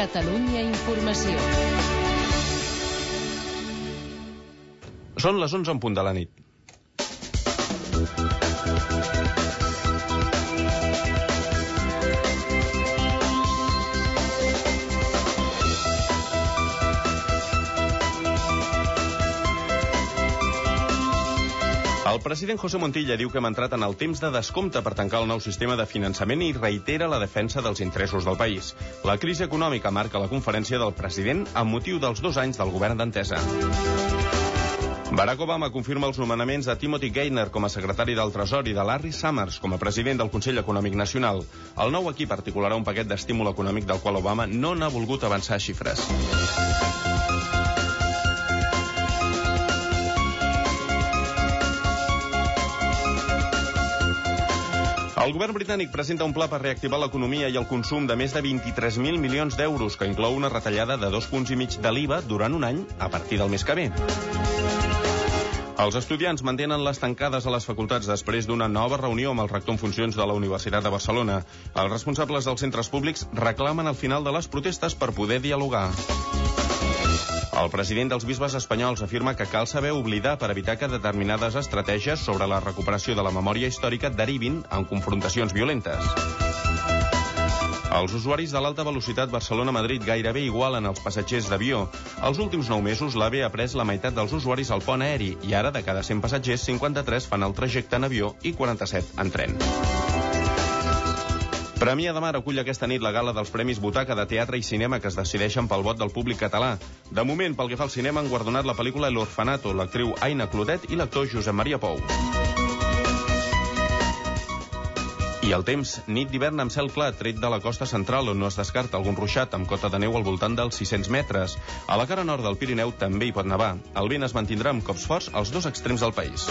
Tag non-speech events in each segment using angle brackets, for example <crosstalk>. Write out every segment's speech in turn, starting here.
Catalunya Informació. Són les 11 en punt de la nit. El president José Montilla diu que hem entrat en el temps de descompte per tancar el nou sistema de finançament i reitera la defensa dels interessos del país. La crisi econòmica marca la conferència del president amb motiu dels dos anys del govern d'entesa. Barack Obama confirma els nomenaments de Timothy Geithner com a secretari del Tresor i de Larry Summers com a president del Consell Econòmic Nacional. El nou equip articularà un paquet d'estímul econòmic del qual Obama no n'ha volgut avançar xifres. El govern britànic presenta un pla per reactivar l'economia i el consum de més de 23.000 milions d'euros, que inclou una retallada de dos punts i mig de l'IVA durant un any a partir del mes que ve. Els estudiants mantenen les tancades a les facultats després d'una nova reunió amb el rector en funcions de la Universitat de Barcelona. Els responsables dels centres públics reclamen el final de les protestes per poder dialogar. El president dels bisbes espanyols afirma que cal saber oblidar per evitar que determinades estratègies sobre la recuperació de la memòria històrica derivin en confrontacions violentes. Els usuaris de l'alta velocitat Barcelona-Madrid gairebé igualen els passatgers d'avió. Els últims nou mesos l'AVE ha pres la meitat dels usuaris al pont aeri i ara de cada 100 passatgers, 53 fan el trajecte en avió i 47 en tren. Premià de Mar acull aquesta nit la gala dels Premis Butaca de Teatre i Cinema que es decideixen pel vot del públic català. De moment, pel que fa al cinema, han guardonat la pel·lícula L'Orfanato, l'actriu Aina Clotet i l'actor Josep Maria Pou. I el temps, nit d'hivern amb cel clar, tret de la costa central, on no es descarta algun ruixat amb cota de neu al voltant dels 600 metres. A la cara nord del Pirineu també hi pot nevar. El vent es mantindrà amb cops forts als dos extrems del país.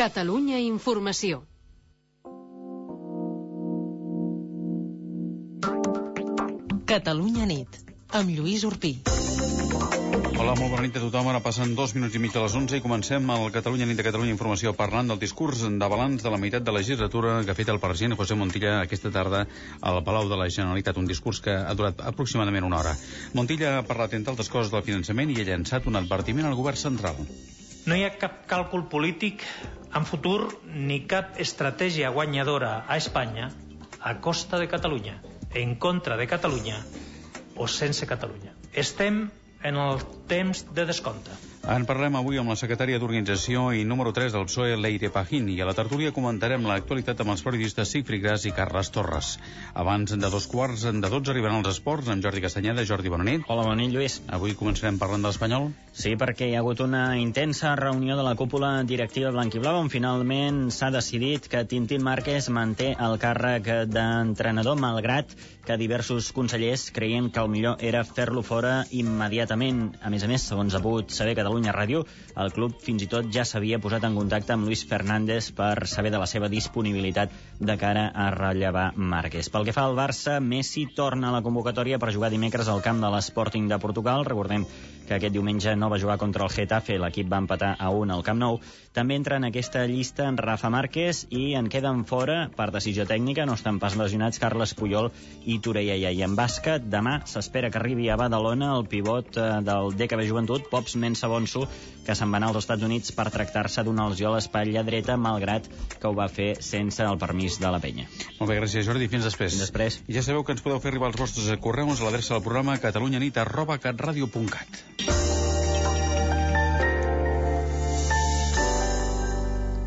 Catalunya Informació. Catalunya nit, amb Lluís Urpí. Hola, molt bona nit a tothom. Ara passen dos minuts i mig de les 11 i comencem el Catalunya Nit de Catalunya Informació parlant del discurs de balanç de la meitat de la legislatura que ha fet el president José Montilla aquesta tarda al Palau de la Generalitat. Un discurs que ha durat aproximadament una hora. Montilla ha parlat, entre altres coses, del finançament i ha llançat un advertiment al govern central. No hi ha cap càlcul polític en futur ni cap estratègia guanyadora a Espanya a costa de Catalunya, en contra de Catalunya o sense Catalunya. Estem en el temps de descompte. En parlem avui amb la secretària d'Organització i número 3 del PSOE, Leire Pajín, i a la tertúlia comentarem l'actualitat amb els periodistes Sigfrid Gras i Carles Torres. Abans de dos quarts de 12 arribaran els esports amb Jordi Castanyeda. Jordi, bona nit. Hola, bona nit, Lluís. Avui començarem parlant de l'Espanyol. Sí, perquè hi ha hagut una intensa reunió de la cúpula directiva blanquiblava on finalment s'ha decidit que Tintín Márquez manté el càrrec d'entrenador, malgrat que diversos consellers creien que el millor era fer-lo fora immediatament. A més a més, segons ha pogut saber Catalunya Ràdio, el club fins i tot ja s'havia posat en contacte amb Luis Fernández per saber de la seva disponibilitat de cara a rellevar Márquez. Pel que fa al Barça, Messi torna a la convocatòria per jugar dimecres al camp de l'Sporting de Portugal. Recordem que aquest diumenge no va jugar contra el Getafe, l'equip va empatar a 1 al Camp Nou. També entra en aquesta llista en Rafa Márquez i en queden fora, per decisió tècnica, no estan pas lesionats Carles Puyol i Torella. I en bàsquet, demà s'espera que arribi a Badalona el pivot eh, del DKB Joventut, Pops Mensabonso, que se'n va anar als Estats Units per tractar-se d'una lesió a l'espatlla dreta, malgrat que ho va fer sense el permís de la penya. Molt bé, gràcies, Jordi. Fins després. Fins després. I ja sabeu que ens podeu fer arribar els vostres correus a l'adreça del programa catalunyanit arroba catradio.cat.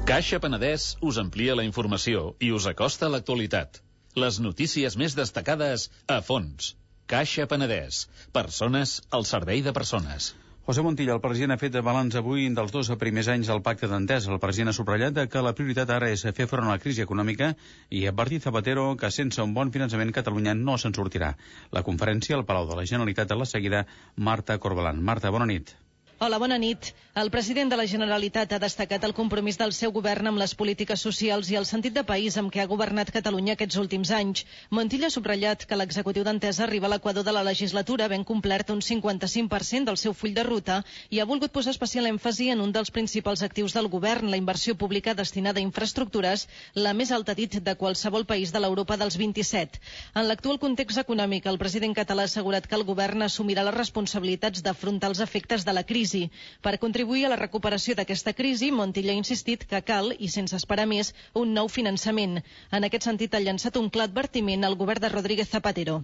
Caixa Penedès us amplia la informació i us acosta a l'actualitat. Les notícies més destacades a fons. Caixa Penedès. Persones al servei de persones. José Montilla, el president ha fet balanç avui dels dos primers anys del pacte d'entesa. El president ha subratllat que la prioritat ara és fer front a la crisi econòmica i ha advertit Zapatero que sense un bon finançament Catalunya no se'n sortirà. La conferència al Palau de la Generalitat a la seguida, Marta Corbalan. Marta, bona nit. Hola, bona nit. El president de la Generalitat ha destacat el compromís del seu govern amb les polítiques socials i el sentit de país amb què ha governat Catalunya aquests últims anys. Montilla ha subratllat que l'executiu d'Entesa arriba a l'equador de la legislatura ben complert un 55% del seu full de ruta i ha volgut posar especial èmfasi en un dels principals actius del govern, la inversió pública destinada a infraestructures, la més alta dit de qualsevol país de l'Europa dels 27. En l'actual context econòmic, el president català ha assegurat que el govern assumirà les responsabilitats d'afrontar els efectes de la crisi crisi. Per contribuir a la recuperació d'aquesta crisi, Montilla ha insistit que cal, i sense esperar més, un nou finançament. En aquest sentit, ha llançat un clar advertiment al govern de Rodríguez Zapatero.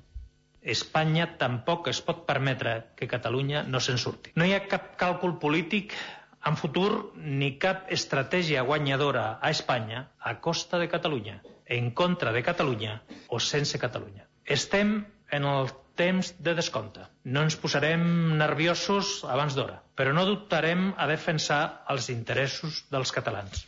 Espanya tampoc es pot permetre que Catalunya no se'n surti. No hi ha cap càlcul polític en futur ni cap estratègia guanyadora a Espanya a costa de Catalunya, en contra de Catalunya o sense Catalunya. Estem en el temps de descompte. No ens posarem nerviosos abans d'hora, però no dubtarem a defensar els interessos dels catalans.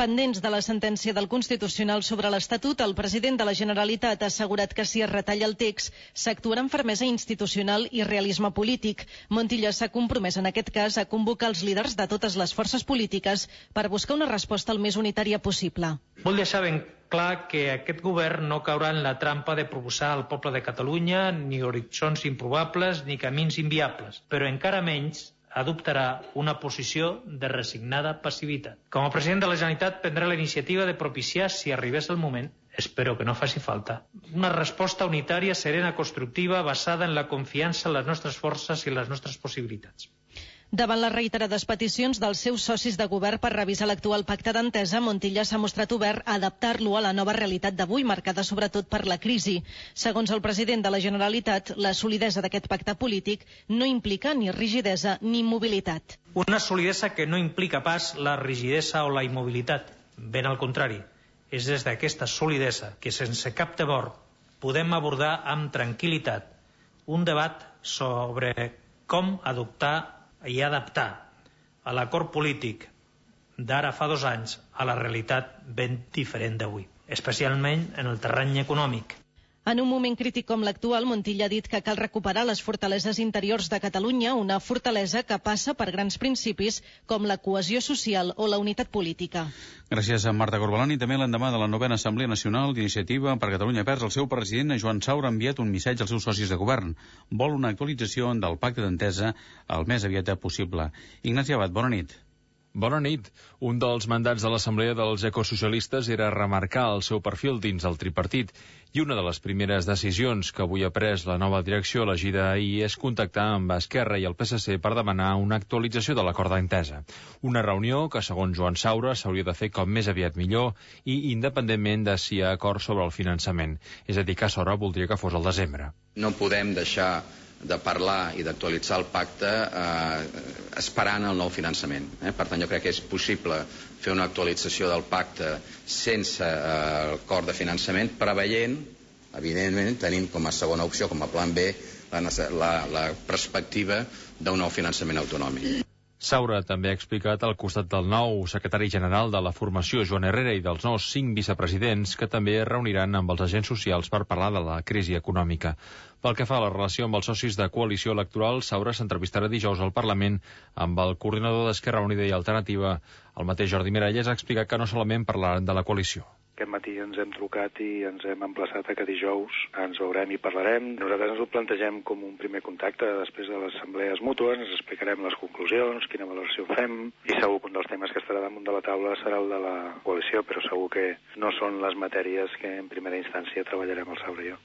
Pendents de la sentència del Constitucional sobre l'Estatut, el president de la Generalitat ha assegurat que si es retalla el text, s'actuarà amb fermesa institucional i realisme polític. Montilla s'ha compromès en aquest cas a convocar els líders de totes les forces polítiques per buscar una resposta el més unitària possible. Vull deixar ben clar que aquest govern no caurà en la trampa de proposar al poble de Catalunya ni horitzons improbables ni camins inviables, però encara menys adoptarà una posició de resignada passivitat. Com a president de la Generalitat prendrà la iniciativa de propiciar, si arribés el moment, espero que no faci falta, una resposta unitària, serena, constructiva, basada en la confiança en les nostres forces i les nostres possibilitats. Davant les reiterades peticions dels seus socis de govern per revisar l'actual pacte d'entesa, Montilla s'ha mostrat obert a adaptar-lo a la nova realitat d'avui, marcada sobretot per la crisi. Segons el president de la Generalitat, la solidesa d'aquest pacte polític no implica ni rigidesa ni immobilitat. Una solidesa que no implica pas la rigidesa o la immobilitat. Ben al contrari, és des d'aquesta solidesa que sense cap temor podem abordar amb tranquil·litat un debat sobre com adoptar i adaptar a l'acord polític d'ara fa dos anys a la realitat ben diferent d'avui, especialment en el terreny econòmic. En un moment crític com l'actual, Montilla ha dit que cal recuperar les fortaleses interiors de Catalunya, una fortalesa que passa per grans principis com la cohesió social o la unitat política. Gràcies a Marta Corbalani. També l'endemà de la novena Assemblea Nacional d'Iniciativa per Catalunya Verds, el seu president, Joan Saura, ha enviat un missatge als seus socis de govern. Vol una actualització del pacte d'entesa el més aviat possible. Ignasi Abad, bona nit. Bona nit. Un dels mandats de l'Assemblea dels Ecosocialistes era remarcar el seu perfil dins el tripartit i una de les primeres decisions que avui ha pres la nova direcció elegida ahir és contactar amb Esquerra i el PSC per demanar una actualització de l'acord d'entesa. Una reunió que, segons Joan Saura, s'hauria de fer com més aviat millor i independentment de si hi ha acord sobre el finançament. És a dir, que Saura voldria que fos al desembre. No podem deixar de parlar i d'actualitzar el pacte eh, esperant el nou finançament. Eh? Per tant, jo crec que és possible fer una actualització del pacte sense eh, acord de finançament, preveient, evidentment, tenint com a segona opció, com a plan B, la, la, la perspectiva d'un nou finançament autonòmic. Saura també ha explicat al costat del nou secretari general de la formació, Joan Herrera, i dels nous cinc vicepresidents, que també es reuniran amb els agents socials per parlar de la crisi econòmica. Pel que fa a la relació amb els socis de coalició electoral, Saura s'entrevistarà dijous al Parlament amb el coordinador d'Esquerra Unida i Alternativa. El mateix Jordi Miralles ha explicat que no solament parlaran de la coalició. Aquest matí ens hem trucat i ens hem emplaçat a que dijous ens veurem i parlarem. Nosaltres ens ho plantegem com un primer contacte després de les assemblees mútues, ens explicarem les conclusions, quina valoració fem, i segur que un dels temes que estarà damunt de la taula serà el de la coalició, però segur que no són les matèries que en primera instància treballarem i jo.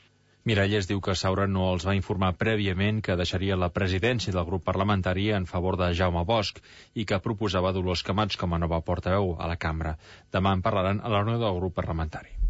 Miralles diu que Saura no els va informar prèviament que deixaria la presidència del grup parlamentari en favor de Jaume Bosch i que proposava Dolors Camats com a nova portaveu a la cambra. Demà en parlaran a reunió del grup parlamentari.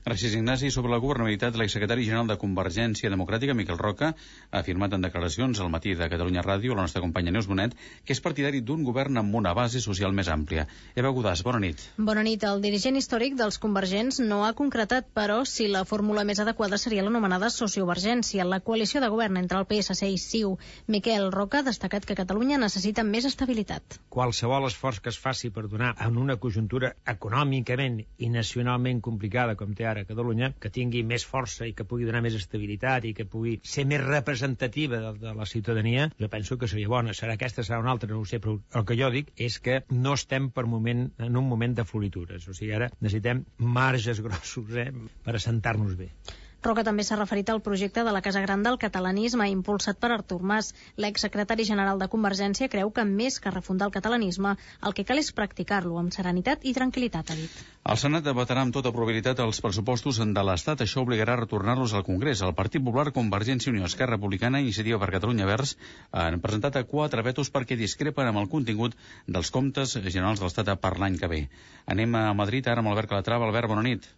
Gràcies, Ignasi. Sobre la governabilitat, l'exsecretari general de Convergència Democràtica, Miquel Roca, ha afirmat en declaracions al matí de Catalunya Ràdio, la nostra companya Neus Bonet, que és partidari d'un govern amb una base social més àmplia. Eva Godàs, bona nit. Bona nit. El dirigent històric dels convergents no ha concretat, però, si la fórmula més adequada seria l'anomenada sociovergència, la coalició de govern entre el PSC i CiU. Miquel Roca ha destacat que Catalunya necessita més estabilitat. Qualsevol esforç que es faci per donar en una conjuntura econòmicament i nacionalment complicada com té ara a Catalunya, que tingui més força i que pugui donar més estabilitat i que pugui ser més representativa de, de la ciutadania, jo penso que seria bona. Serà aquesta, serà una altra, no ho sé, però el que jo dic és que no estem per moment, en un moment de floritures. O sigui, ara necessitem marges grossos eh, per assentar-nos bé. Roca també s'ha referit al projecte de la Casa Gran del catalanisme impulsat per Artur Mas. L'exsecretari general de Convergència creu que més que refundar el catalanisme, el que cal és practicar-lo amb serenitat i tranquil·litat, ha dit. El Senat votarà amb tota probabilitat els pressupostos de l'Estat. Això obligarà a retornar-los al Congrés. El Partit Popular, Convergència i Unió, Esquerra Republicana i Iniciativa per Catalunya Verds han presentat a quatre vetos perquè discrepen amb el contingut dels comptes generals de l'Estat per l'any que ve. Anem a Madrid ara amb Albert Calatrava. Albert, bona nit.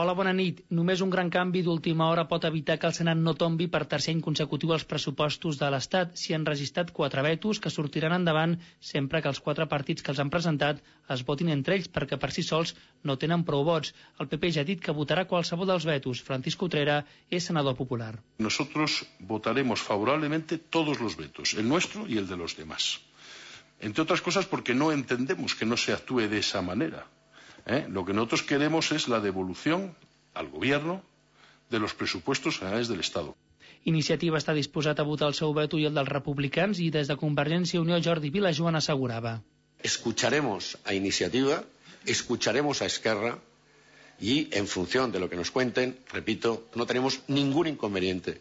Hola, bona nit. Només un gran canvi d'última hora pot evitar que el Senat no tombi per tercer any consecutiu els pressupostos de l'Estat. S'hi han registrat quatre vetos que sortiran endavant sempre que els quatre partits que els han presentat es votin entre ells perquè per si sols no tenen prou vots. El PP ja ha dit que votarà qualsevol dels vetos. Francisco Utrera és senador popular. Nosotros votaremos favorablemente todos los vetos, el nuestro y el de los demás. Entre otras cosas porque no entendemos que no se actúe de esa manera. ¿Eh? Lo que nosotros queremos es la devolución al Gobierno de los presupuestos generales del Estado. Iniciativa està disposat a votar el seu veto i el dels republicans i des de Convergència i Unió Jordi Vilajoan assegurava. Escucharemos a Iniciativa, escucharemos a Esquerra y en función de lo que nos cuenten, repito, no tenemos ningún inconveniente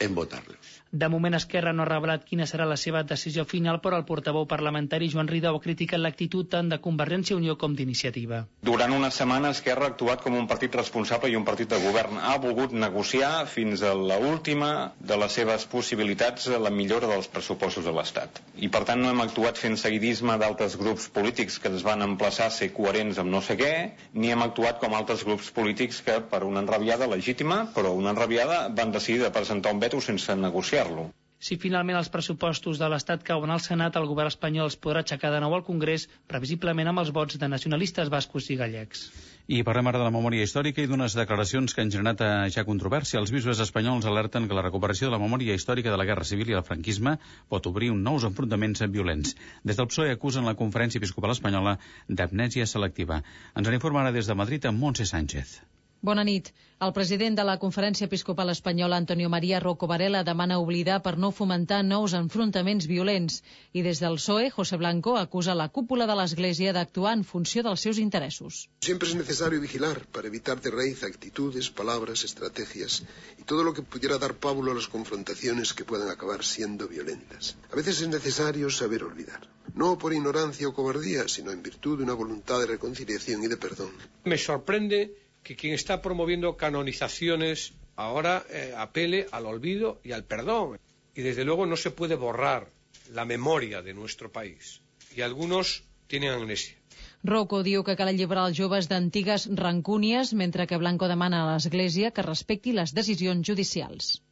en votarlos. De moment, Esquerra no ha revelat quina serà la seva decisió final, però el portaveu parlamentari Joan Ridao ha criticat l'actitud tant de Convergència i Unió com d'Iniciativa. Durant una setmana, Esquerra ha actuat com un partit responsable i un partit de govern. Ha volgut negociar fins a la última de les seves possibilitats la millora dels pressupostos de l'Estat. I, per tant, no hem actuat fent seguidisme d'altres grups polítics que es van emplaçar a ser coherents amb no sé què, ni hem actuat com altres grups polítics que, per una enrabiada legítima, però una enrabiada, van decidir de presentar un veto sense negociar negociar-lo. Si finalment els pressupostos de l'Estat cauen al Senat, el govern espanyol els podrà aixecar de nou al Congrés, previsiblement amb els vots de nacionalistes bascos i gallecs. I parlem ara de la memòria històrica i d'unes declaracions que han generat eh, ja controvèrsia. Els bisbes espanyols alerten que la recuperació de la memòria històrica de la Guerra Civil i el franquisme pot obrir un nous enfrontaments violents. Des del PSOE acusen la Conferència Episcopal Espanyola d'amnèsia selectiva. Ens en informa ara des de Madrid amb Montse Sánchez. Bona nit. El president de la Conferència Episcopal Espanyola, Antonio María Rocco Varela, demana oblidar per no fomentar nous enfrontaments violents. I des del PSOE, José Blanco acusa la cúpula de l'Església d'actuar en funció dels seus interessos. Siempre es necesario vigilar para evitar de raíz actitudes, palabras, estrategias y todo lo que pudiera dar pábulo a las confrontaciones que puedan acabar siendo violentas. A veces es necesario saber olvidar. No por ignorancia o cobardía, sino en virtud de una voluntad de reconciliación y de perdón. Me sorprende que quien está promoviendo canonizaciones ahora eh, apele al olvido y al perdón. Y desde luego no se puede borrar la memoria de nuestro país. Y algunos tienen amnesia. Rocco diu que cal alliberar els joves d'antigues rancúnies, mentre que Blanco demana a l'Església que respecti les decisions judicials.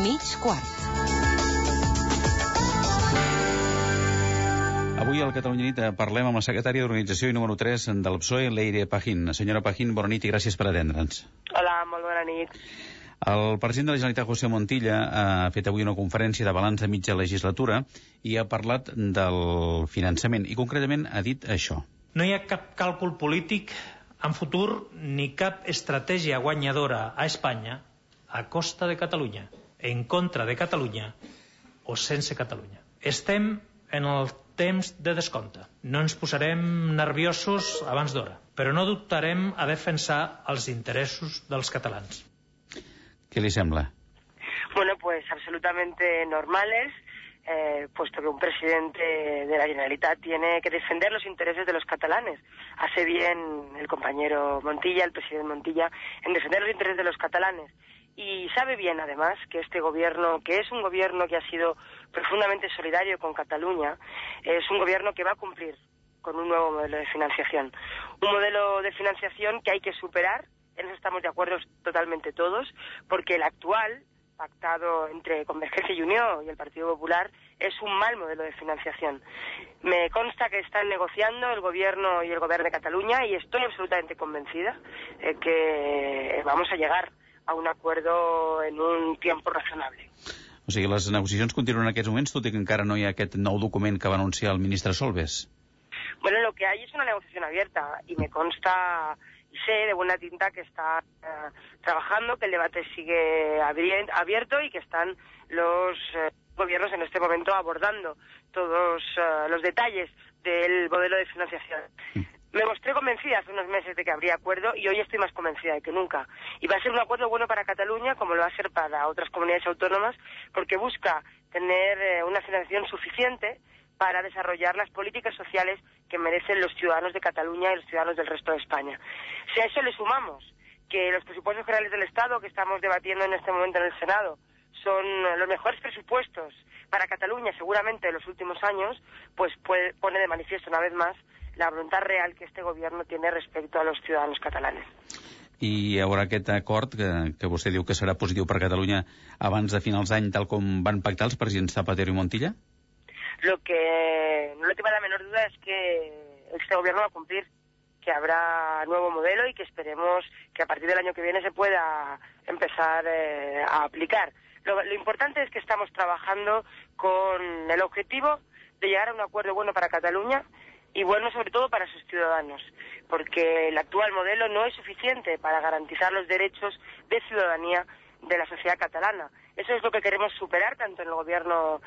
Mig quart. Avui al Catalunya Nit eh, parlem amb la secretària d'Organització i número 3 del PSOE, Leire Pajín. Senyora Pajín, bona nit i gràcies per atendre'ns. Hola, molt bona nit. El president de la Generalitat, José Montilla, ha fet avui una conferència de balanç de mitja legislatura i ha parlat del finançament i concretament ha dit això. No hi ha cap càlcul polític en futur ni cap estratègia guanyadora a Espanya a costa de Catalunya, en contra de Catalunya o sense Catalunya. Estem en el temps de descompte. No ens posarem nerviosos abans d'hora, però no dubtarem a defensar els interessos dels catalans. Què li sembla? Bueno, pues absolutamente normales, eh, puesto que un presidente de la Generalitat tiene que defender los intereses de los catalanes. Hace bien el compañero Montilla, el presidente Montilla, en defender los intereses de los catalanes. Y sabe bien, además, que este gobierno, que es un gobierno que ha sido profundamente solidario con Cataluña, es un gobierno que va a cumplir con un nuevo modelo de financiación. Un modelo de financiación que hay que superar, en eso estamos de acuerdo totalmente todos, porque el actual, pactado entre Convergencia y Unión y el Partido Popular, es un mal modelo de financiación. Me consta que están negociando el Gobierno y el Gobierno de Cataluña y estoy absolutamente convencida de que vamos a llegar a un acuerdo en un tiempo razonable. O sigui, les negociacions continuen en aquests moments, tot i que encara no hi ha aquest nou document que va anunciar el ministre Solves. Bueno, lo que hay es una negociación abierta y me consta y sé de buena tinta que está eh, trabajando, que el debate sigue abierto y que están los eh, gobiernos en este momento abordando todos eh, los detalles del modelo de financiación. Me mostré convencida hace unos meses de que habría acuerdo y hoy estoy más convencida de que nunca. Y va a ser un acuerdo bueno para Cataluña como lo va a ser para otras comunidades autónomas porque busca tener eh, una financiación suficiente para desarrollar las políticas sociales que merecen los ciudadanos de Cataluña y los ciudadanos del resto de España. Si a eso le sumamos que los presupuestos generales del Estado que estamos debatiendo en este momento en el Senado son los mejores presupuestos para Cataluña seguramente de los últimos años, pues puede- pone de manifiesto una vez más la voluntad real que este gobierno tiene respecto a los ciudadanos catalanes. I hi haurà aquest acord que, que vostè diu que serà positiu per Catalunya abans de finals d'any, tal com van pactar els presidents Zapatero i Montilla? Lo que no le queda la menor duda es que este gobierno va a cumplir, que habrá nuevo modelo y que esperemos que a partir del año que viene se pueda empezar eh, a aplicar. Lo, lo importante es que estamos trabajando con el objetivo de llegar a un acuerdo bueno para Cataluña y bueno sobre todo para sus ciudadanos, porque el actual modelo no es suficiente para garantizar los derechos de ciudadanía de la sociedad catalana. Eso es lo que queremos superar tanto en el gobierno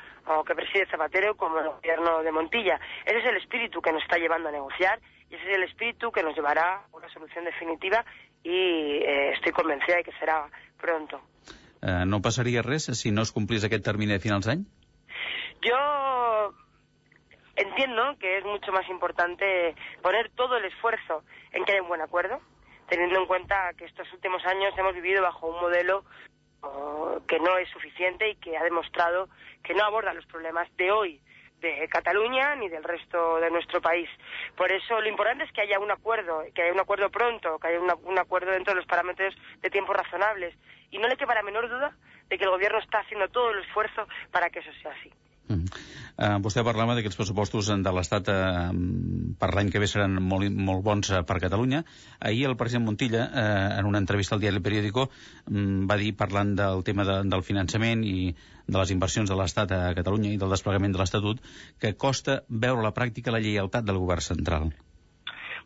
que preside Zapatero como en el gobierno de Montilla. Ese es el espíritu que nos está llevando a negociar y ese es el espíritu que nos llevará a una solución definitiva y eh, estoy convencida de que será pronto. Eh, no passaria res si no es complís aquest termini de finals d'any? Yo entiendo que es mucho más importante poner todo el esfuerzo en que haya un buen acuerdo, teniendo en cuenta que estos últimos años hemos vivido bajo un modelo oh, que no es suficiente y que ha demostrado que no aborda los problemas de hoy de Cataluña ni del resto de nuestro país. Por eso lo importante es que haya un acuerdo, que haya un acuerdo pronto, que haya un acuerdo dentro de los parámetros de tiempo razonables. Y no le quepa la menor duda de que el gobierno está haciendo todo el esfuerzo para que eso sea así. Eh, vostè parlava de que els pressupostos de l'Estat eh, per l'any que ve seran molt, molt bons eh, per Catalunya. Ahir el president Montilla, eh, en una entrevista al diari Periódico, mm, va dir, parlant del tema de, del finançament i de les inversions de l'Estat a Catalunya i del desplegament de l'Estatut, que costa veure a la pràctica la lleialtat del govern central.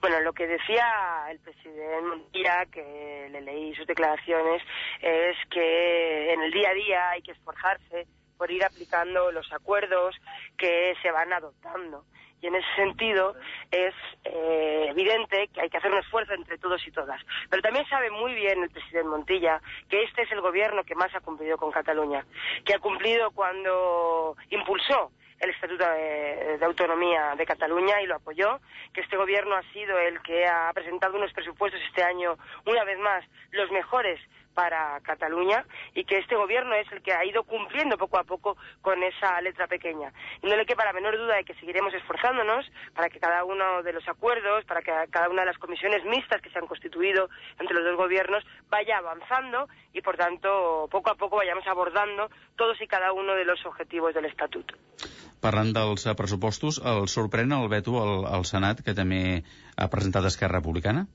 Bueno, lo que decía el presidente Montilla, que le leí sus declaraciones, es que en el día a día hay que esforzarse por ir aplicando los acuerdos que se van adoptando. Y en ese sentido es eh, evidente que hay que hacer un esfuerzo entre todos y todas. Pero también sabe muy bien el presidente Montilla que este es el gobierno que más ha cumplido con Cataluña, que ha cumplido cuando impulsó el Estatuto de, de Autonomía de Cataluña y lo apoyó, que este gobierno ha sido el que ha presentado unos presupuestos este año, una vez más, los mejores para Cataluña y que este gobierno es el que ha ido cumpliendo poco a poco con esa letra pequeña. No le quepa la menor duda de que seguiremos esforzándonos para que cada uno de los acuerdos, para que cada una de las comisiones mixtas que se han constituido entre los dos gobiernos vaya avanzando y, por tanto, poco a poco vayamos abordando todos y cada uno de los objetivos del Estatuto. Parlant dels eh, pressupostos, el sorprèn el veto al, al Senat, que també ha presentat Esquerra Republicana?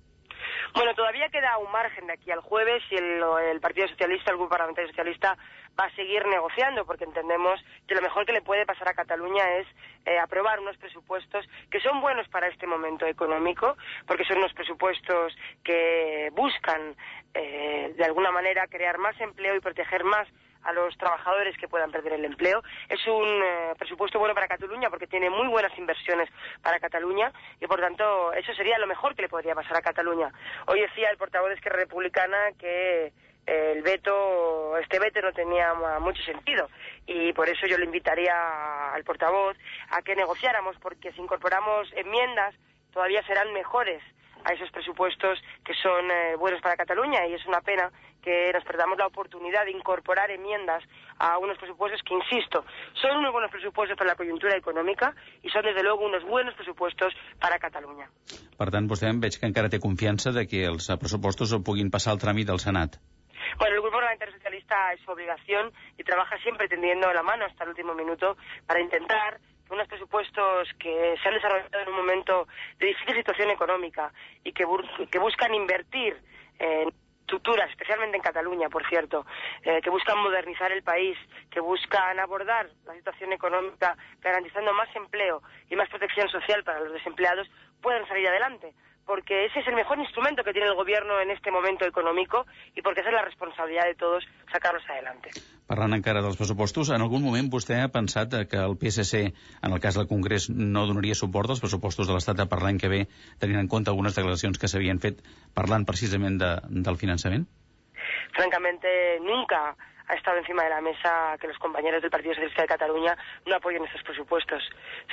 Bueno, todavía queda un margen de aquí al jueves y el, Partido Socialista, el Grupo Parlamentario Socialista, va a seguir negociando porque entendemos que lo mejor que le puede pasar a Cataluña es eh, aprobar unos presupuestos que son buenos para este momento económico, porque son unos presupuestos que buscan eh, de alguna manera crear más empleo y proteger más a los trabajadores que puedan perder el empleo. Es un eh, presupuesto bueno para Cataluña porque tiene muy buenas inversiones para Cataluña y por tanto eso sería lo mejor que le podría pasar a Cataluña. Hoy decía el portavoz de Esquerra Republicana que eh, el veto, este veto no tenía mucho sentido y por eso yo le invitaría al portavoz a que negociáramos porque si incorporamos enmiendas todavía serán mejores a esos presupuestos que son eh, buenos para Cataluña y es una pena que nos perdamos la oportunidad de incorporar enmiendas a unos presupuestos que, insisto, son unos buenos presupuestos para la coyuntura económica y son, desde luego, unos buenos presupuestos para Cataluña. Per tant, vostè em veig que encara té confiança de que els pressupostos el puguin passar al tràmit del Senat. Bueno, el Grupo Parlamentario Socialista es su obligación y trabaja siempre tendiendo la mano hasta el último minuto para intentar unos presupuestos que se han desarrollado en un momento de difícil situación económica y que, bur- que buscan invertir en infraestructuras, especialmente en Cataluña, por cierto, eh, que buscan modernizar el país, que buscan abordar la situación económica garantizando más empleo y más protección social para los desempleados, puedan salir adelante porque ese es el mejor instrumento que tiene el gobierno en este momento económico i perquè esa és la responsabilitat de tots sacar-los adelante. Parlant encara dels pressupostos, en algun moment vostè ha pensat que el PSC, en el cas del Congrés, no donaria suport als pressupostos de l'Estat per l'any que ve, tenint en compte algunes declaracions que s'havien fet parlant precisament de, del finançament? Francamente, nunca ha estado encima de la mesa que los compañeros del Partido Socialista de Cataluña no apoyen estos presupuestos.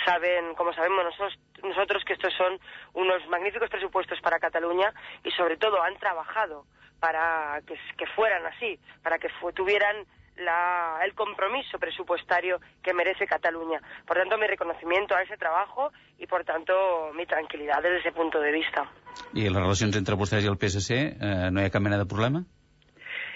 Saben, como sabemos nosotros, nosotros que estos son unos magníficos presupuestos para Cataluña y sobre todo han trabajado para que, fueran así, para que tuvieran la, el compromiso presupuestario que merece Cataluña. Por tanto, mi reconocimiento a ese trabajo y, por tanto, mi tranquilidad desde ese punto de vista. I les relacions entre vostès i el PSC, eh, no hi ha cap mena de problema?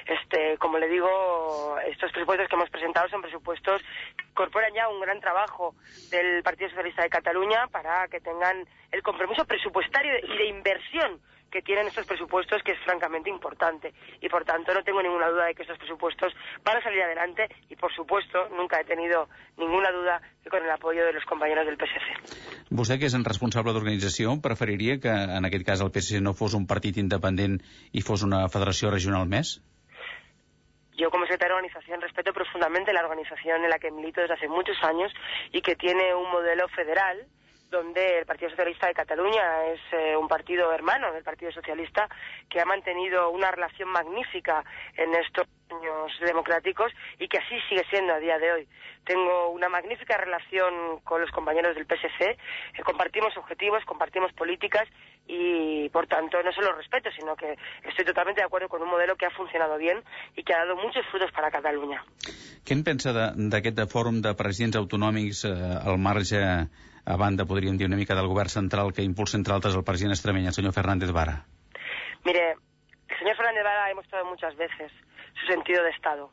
Este, como le digo, estos presupuestos que hemos presentado son presupuestos que incorporan ya un gran trabajo del Partido Socialista de Cataluña para que tengan el compromiso presupuestario y de inversión que tienen estos presupuestos, que es francamente importante. Y por tanto, no tengo ninguna duda de que estos presupuestos van a salir adelante y, por supuesto, nunca he tenido ninguna duda que con el apoyo de los compañeros del PSC. Vostè, que és en responsable d'organització, preferiria que, en aquest cas, el PSC no fos un partit independent i fos una federació regional més? Yo como secretario de organización respeto profundamente la organización en la que milito desde hace muchos años y que tiene un modelo federal donde el Partido Socialista de Cataluña es eh, un partido hermano del Partido Socialista que ha mantenido una relación magnífica en estos años democráticos y que así sigue siendo a día de hoy. Tengo una magnífica relación con los compañeros del PSC, eh, compartimos objetivos, compartimos políticas y, por tanto, no solo respeto, sino que estoy totalmente de acuerdo con un modelo que ha funcionado bien y que ha dado muchos frutos para Catalunya. Què en pensa d'aquest fòrum de presidents autonòmics eh, al marge a banda, podríem dir, una mica del govern central que impulsa, entre altres, el president extremeny, el Fernández Vara? Mire, el señor Fernández Vara ha demostrado muchas veces su sentido de Estado,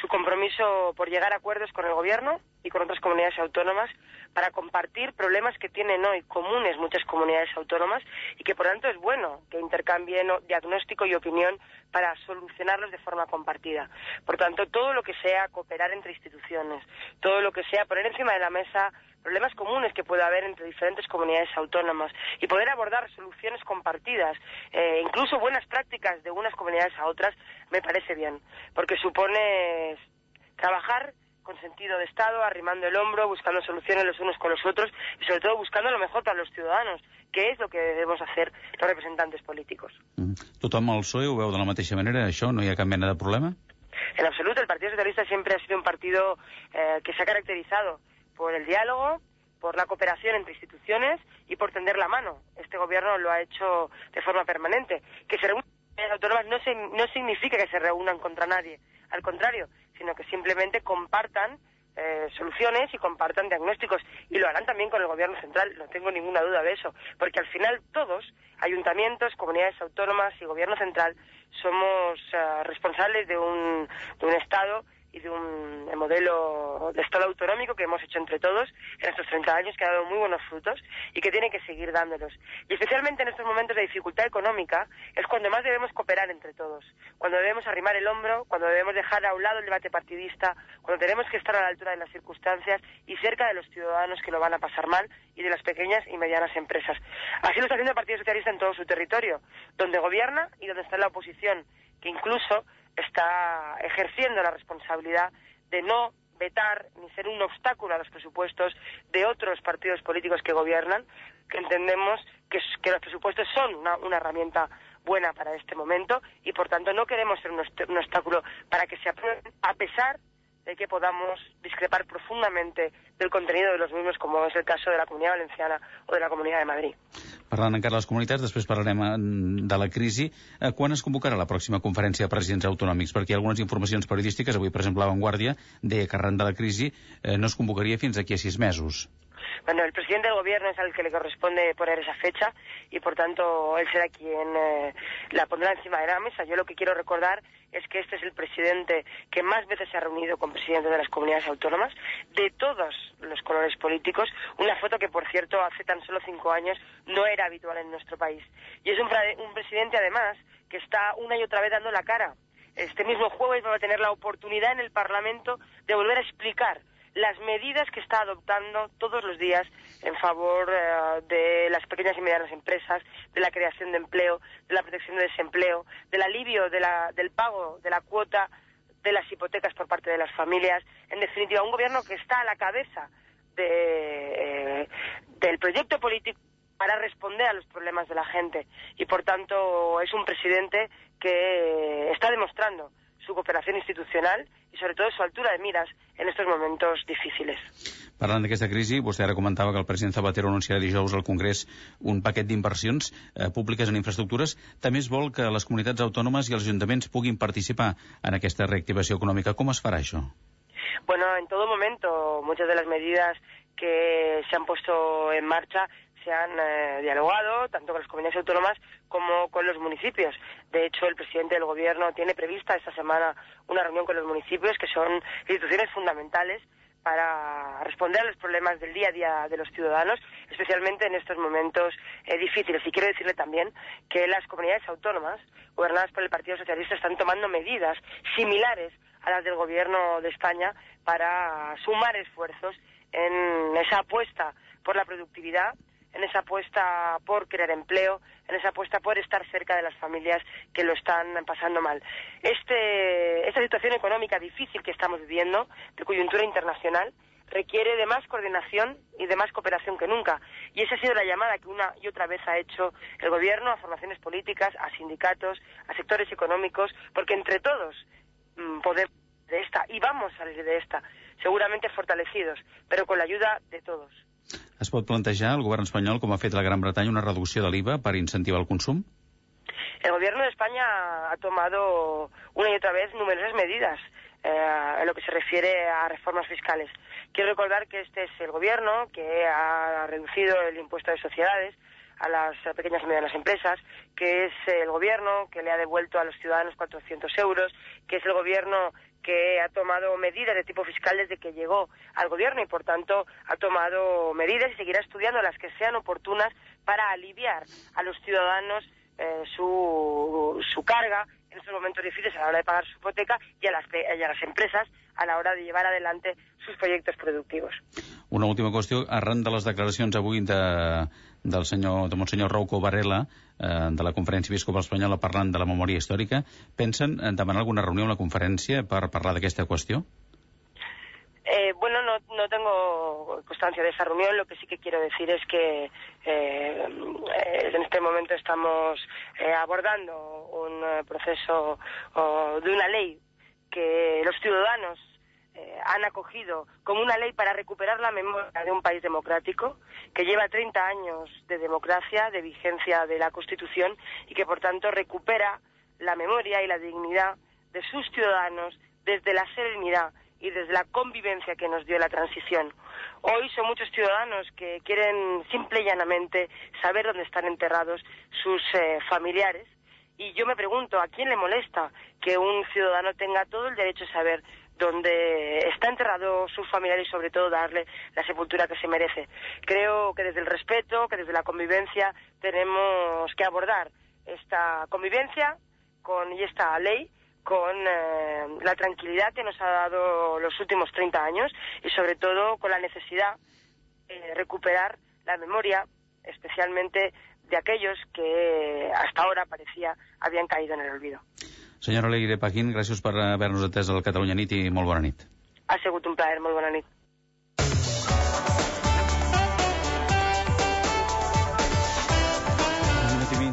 su compromiso por llegar a acuerdos con el gobierno y con otras comunidades autónomas para compartir problemas que tienen hoy comunes muchas comunidades autónomas y que por tanto es bueno que intercambien diagnóstico y opinión para solucionarlos de forma compartida. Por tanto, todo lo que sea cooperar entre instituciones, todo lo que sea poner encima de la mesa problemas comunes que puede haber entre diferentes comunidades autónomas y poder abordar soluciones compartidas, eh, incluso buenas prácticas de unas comunidades a otras, me parece bien, porque supone trabajar con sentido de Estado, arrimando el hombro, buscando soluciones los unos con los otros y sobre todo buscando lo mejor para los ciudadanos, que es lo que debemos hacer los representantes políticos. Mm. Tothom al PSOE ho veu de la mateixa manera? Això no hi ha cap mena de problema? En absoluto, el Partido Socialista siempre ha sido un partido eh, que se ha caracterizado por el diálogo, por la cooperación entre instituciones y por tender la mano. Este gobierno lo ha hecho de forma permanente. Que se reúnan autónomas no, se, no significa que se reúnan contra nadie, al contrario, sino que simplemente compartan eh, soluciones y compartan diagnósticos. Y lo harán también con el Gobierno central, no tengo ninguna duda de eso. Porque al final todos, ayuntamientos, comunidades autónomas y Gobierno central, somos uh, responsables de un, de un Estado y de un modelo de Estado autonómico que hemos hecho entre todos en estos 30 años, que ha dado muy buenos frutos y que tiene que seguir dándolos. Y especialmente en estos momentos de dificultad económica es cuando más debemos cooperar entre todos, cuando debemos arrimar el hombro, cuando debemos dejar a un lado el debate partidista, cuando tenemos que estar a la altura de las circunstancias y cerca de los ciudadanos que lo van a pasar mal y de las pequeñas y medianas empresas. Así lo está haciendo el Partido Socialista en todo su territorio, donde gobierna y donde está la oposición, que incluso está ejerciendo la responsabilidad de no vetar ni ser un obstáculo a los presupuestos de otros partidos políticos que gobiernan, que entendemos que, los presupuestos son una, herramienta buena para este momento y, por tanto, no queremos ser un obstáculo para que se aprueben, a pesar de que podamos discrepar profundamente del contenido de los mismos, como es el caso de la Comunidad Valenciana o de la Comunidad de Madrid. Parlant encara de les comunitats, després parlarem eh, de la crisi. Eh, quan es convocarà la pròxima conferència de presidents autonòmics? Perquè hi ha algunes informacions periodístiques, avui, per exemple, La Vanguardia deia que arran de la crisi eh, no es convocaria fins aquí a sis mesos. Bueno, el presidente del gobierno es al que le corresponde poner esa fecha y por tanto él será quien eh, la pondrá encima de la mesa. Yo lo que quiero recordar es que este es el presidente que más veces se ha reunido con presidentes de las comunidades autónomas, de todos los colores políticos, una foto que, por cierto, hace tan solo cinco años no era habitual en nuestro país. Y es un, un presidente, además, que está una y otra vez dando la cara. Este mismo jueves va a tener la oportunidad en el Parlamento de volver a explicar las medidas que está adoptando todos los días en favor eh, de las pequeñas y medianas empresas, de la creación de empleo, de la protección de desempleo, del alivio de la, del pago de la cuota de las hipotecas por parte de las familias. En definitiva, un gobierno que está a la cabeza de, eh, del proyecto político para responder a los problemas de la gente. Y, por tanto, es un presidente que está demostrando su cooperación institucional i sobretot su altura de miras en estos momentos difíciles. Parlant d'aquesta crisi, vostè ara comentava que el president Zapatero anunciarà dijous al Congrés un paquet d'inversions eh, públiques en infraestructures. També es vol que les comunitats autònomes i els ajuntaments puguin participar en aquesta reactivació econòmica. Com es farà això? Bueno, en todo momento, muchas de las medidas que se han puesto en marcha se han eh, dialogado tanto con las comunidades autónomas como con los municipios. De hecho, el presidente del Gobierno tiene prevista esta semana una reunión con los municipios, que son instituciones fundamentales para responder a los problemas del día a día de los ciudadanos, especialmente en estos momentos eh, difíciles. Y quiero decirle también que las comunidades autónomas, gobernadas por el Partido Socialista, están tomando medidas similares a las del Gobierno de España para sumar esfuerzos en esa apuesta por la productividad, en esa apuesta por crear empleo, en esa apuesta por estar cerca de las familias que lo están pasando mal. Este, esta situación económica difícil que estamos viviendo, de coyuntura internacional, requiere de más coordinación y de más cooperación que nunca. Y esa ha sido la llamada que una y otra vez ha hecho el Gobierno a formaciones políticas, a sindicatos, a sectores económicos, porque entre todos mmm, podemos de esta y vamos a salir de esta, seguramente fortalecidos, pero con la ayuda de todos. Es pot plantejar el govern espanyol, com ha fet la Gran Bretanya, una reducció de l'IVA per incentivar el consum? El gobierno de España ha tomado una y otra vez numerosas medidas eh, en lo que se refiere a reformas fiscales. Quiero recordar que este es el gobierno que ha reducido el impuesto de sociedades a las pequeñas y medianas empresas, que es el gobierno que le ha devuelto a los ciudadanos 400 euros, que es el gobierno que ha tomado medidas de tipo fiscal desde que llegó al gobierno y, por tanto, ha tomado medidas y seguirá estudiando las que sean oportunas para aliviar a los ciudadanos eh, su, su carga en estos momentos difíciles a la hora de pagar su hipoteca y a, las, y a las empresas a la hora de llevar adelante sus proyectos productivos. Una última qüestió, arran de les declaracions de, del senyor, de Monsenyor Rouco Varela, de la Conferència Episcopal Espanyola parlant de la memòria històrica, pensen en demanar alguna reunió, una conferència per parlar d'aquesta qüestió? Eh, bueno, no, no tengo constancia de esa reunión. Lo que sí que quiero decir es que eh, en este momento estamos eh, abordando un eh, proceso oh, de una ley que los ciudadanos eh, han acogido como una ley para recuperar la memoria de un país democrático que lleva 30 años de democracia, de vigencia de la Constitución y que, por tanto, recupera la memoria y la dignidad de sus ciudadanos desde la serenidad y desde la convivencia que nos dio la transición. Hoy son muchos ciudadanos que quieren simple y llanamente saber dónde están enterrados sus eh, familiares y yo me pregunto, ¿a quién le molesta que un ciudadano tenga todo el derecho a saber dónde está enterrado su familiar y sobre todo darle la sepultura que se merece? Creo que desde el respeto, que desde la convivencia tenemos que abordar esta convivencia con, y esta ley con eh, la tranquilidad que nos ha dado los últimos 30 años y sobre todo con la necesidad de recuperar la memoria, especialmente de aquellos que hasta ahora parecía habían caído en el olvido. Senyora Leire Paquín, gràcies per haver-nos atès al Catalunya Nit i molt bona nit. Ha sigut un plaer, molt bona nit.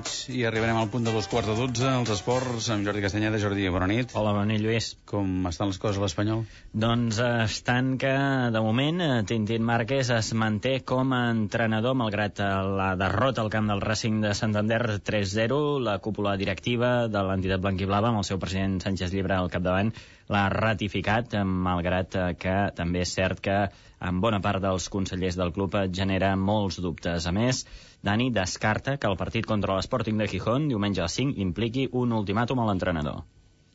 Minut i arribarem al punt de dos quarts de dotze, els esports, amb Jordi Castanyeda. Jordi, bona nit. Hola, bona nit, Lluís. Com estan les coses a l'Espanyol? Doncs eh, estan que, de moment, eh, Tintín Márquez es manté com a entrenador, malgrat eh, la derrota al camp del Racing de Santander 3-0. La cúpula directiva de l'entitat blanquiblava, amb el seu president Sánchez Llibre al capdavant, l'ha ratificat, malgrat que també és cert que en bona part dels consellers del club genera molts dubtes. A més, Dani descarta que el partit contra l'Sporting de Gijón, diumenge a les 5, impliqui un ultimàtum a l'entrenador.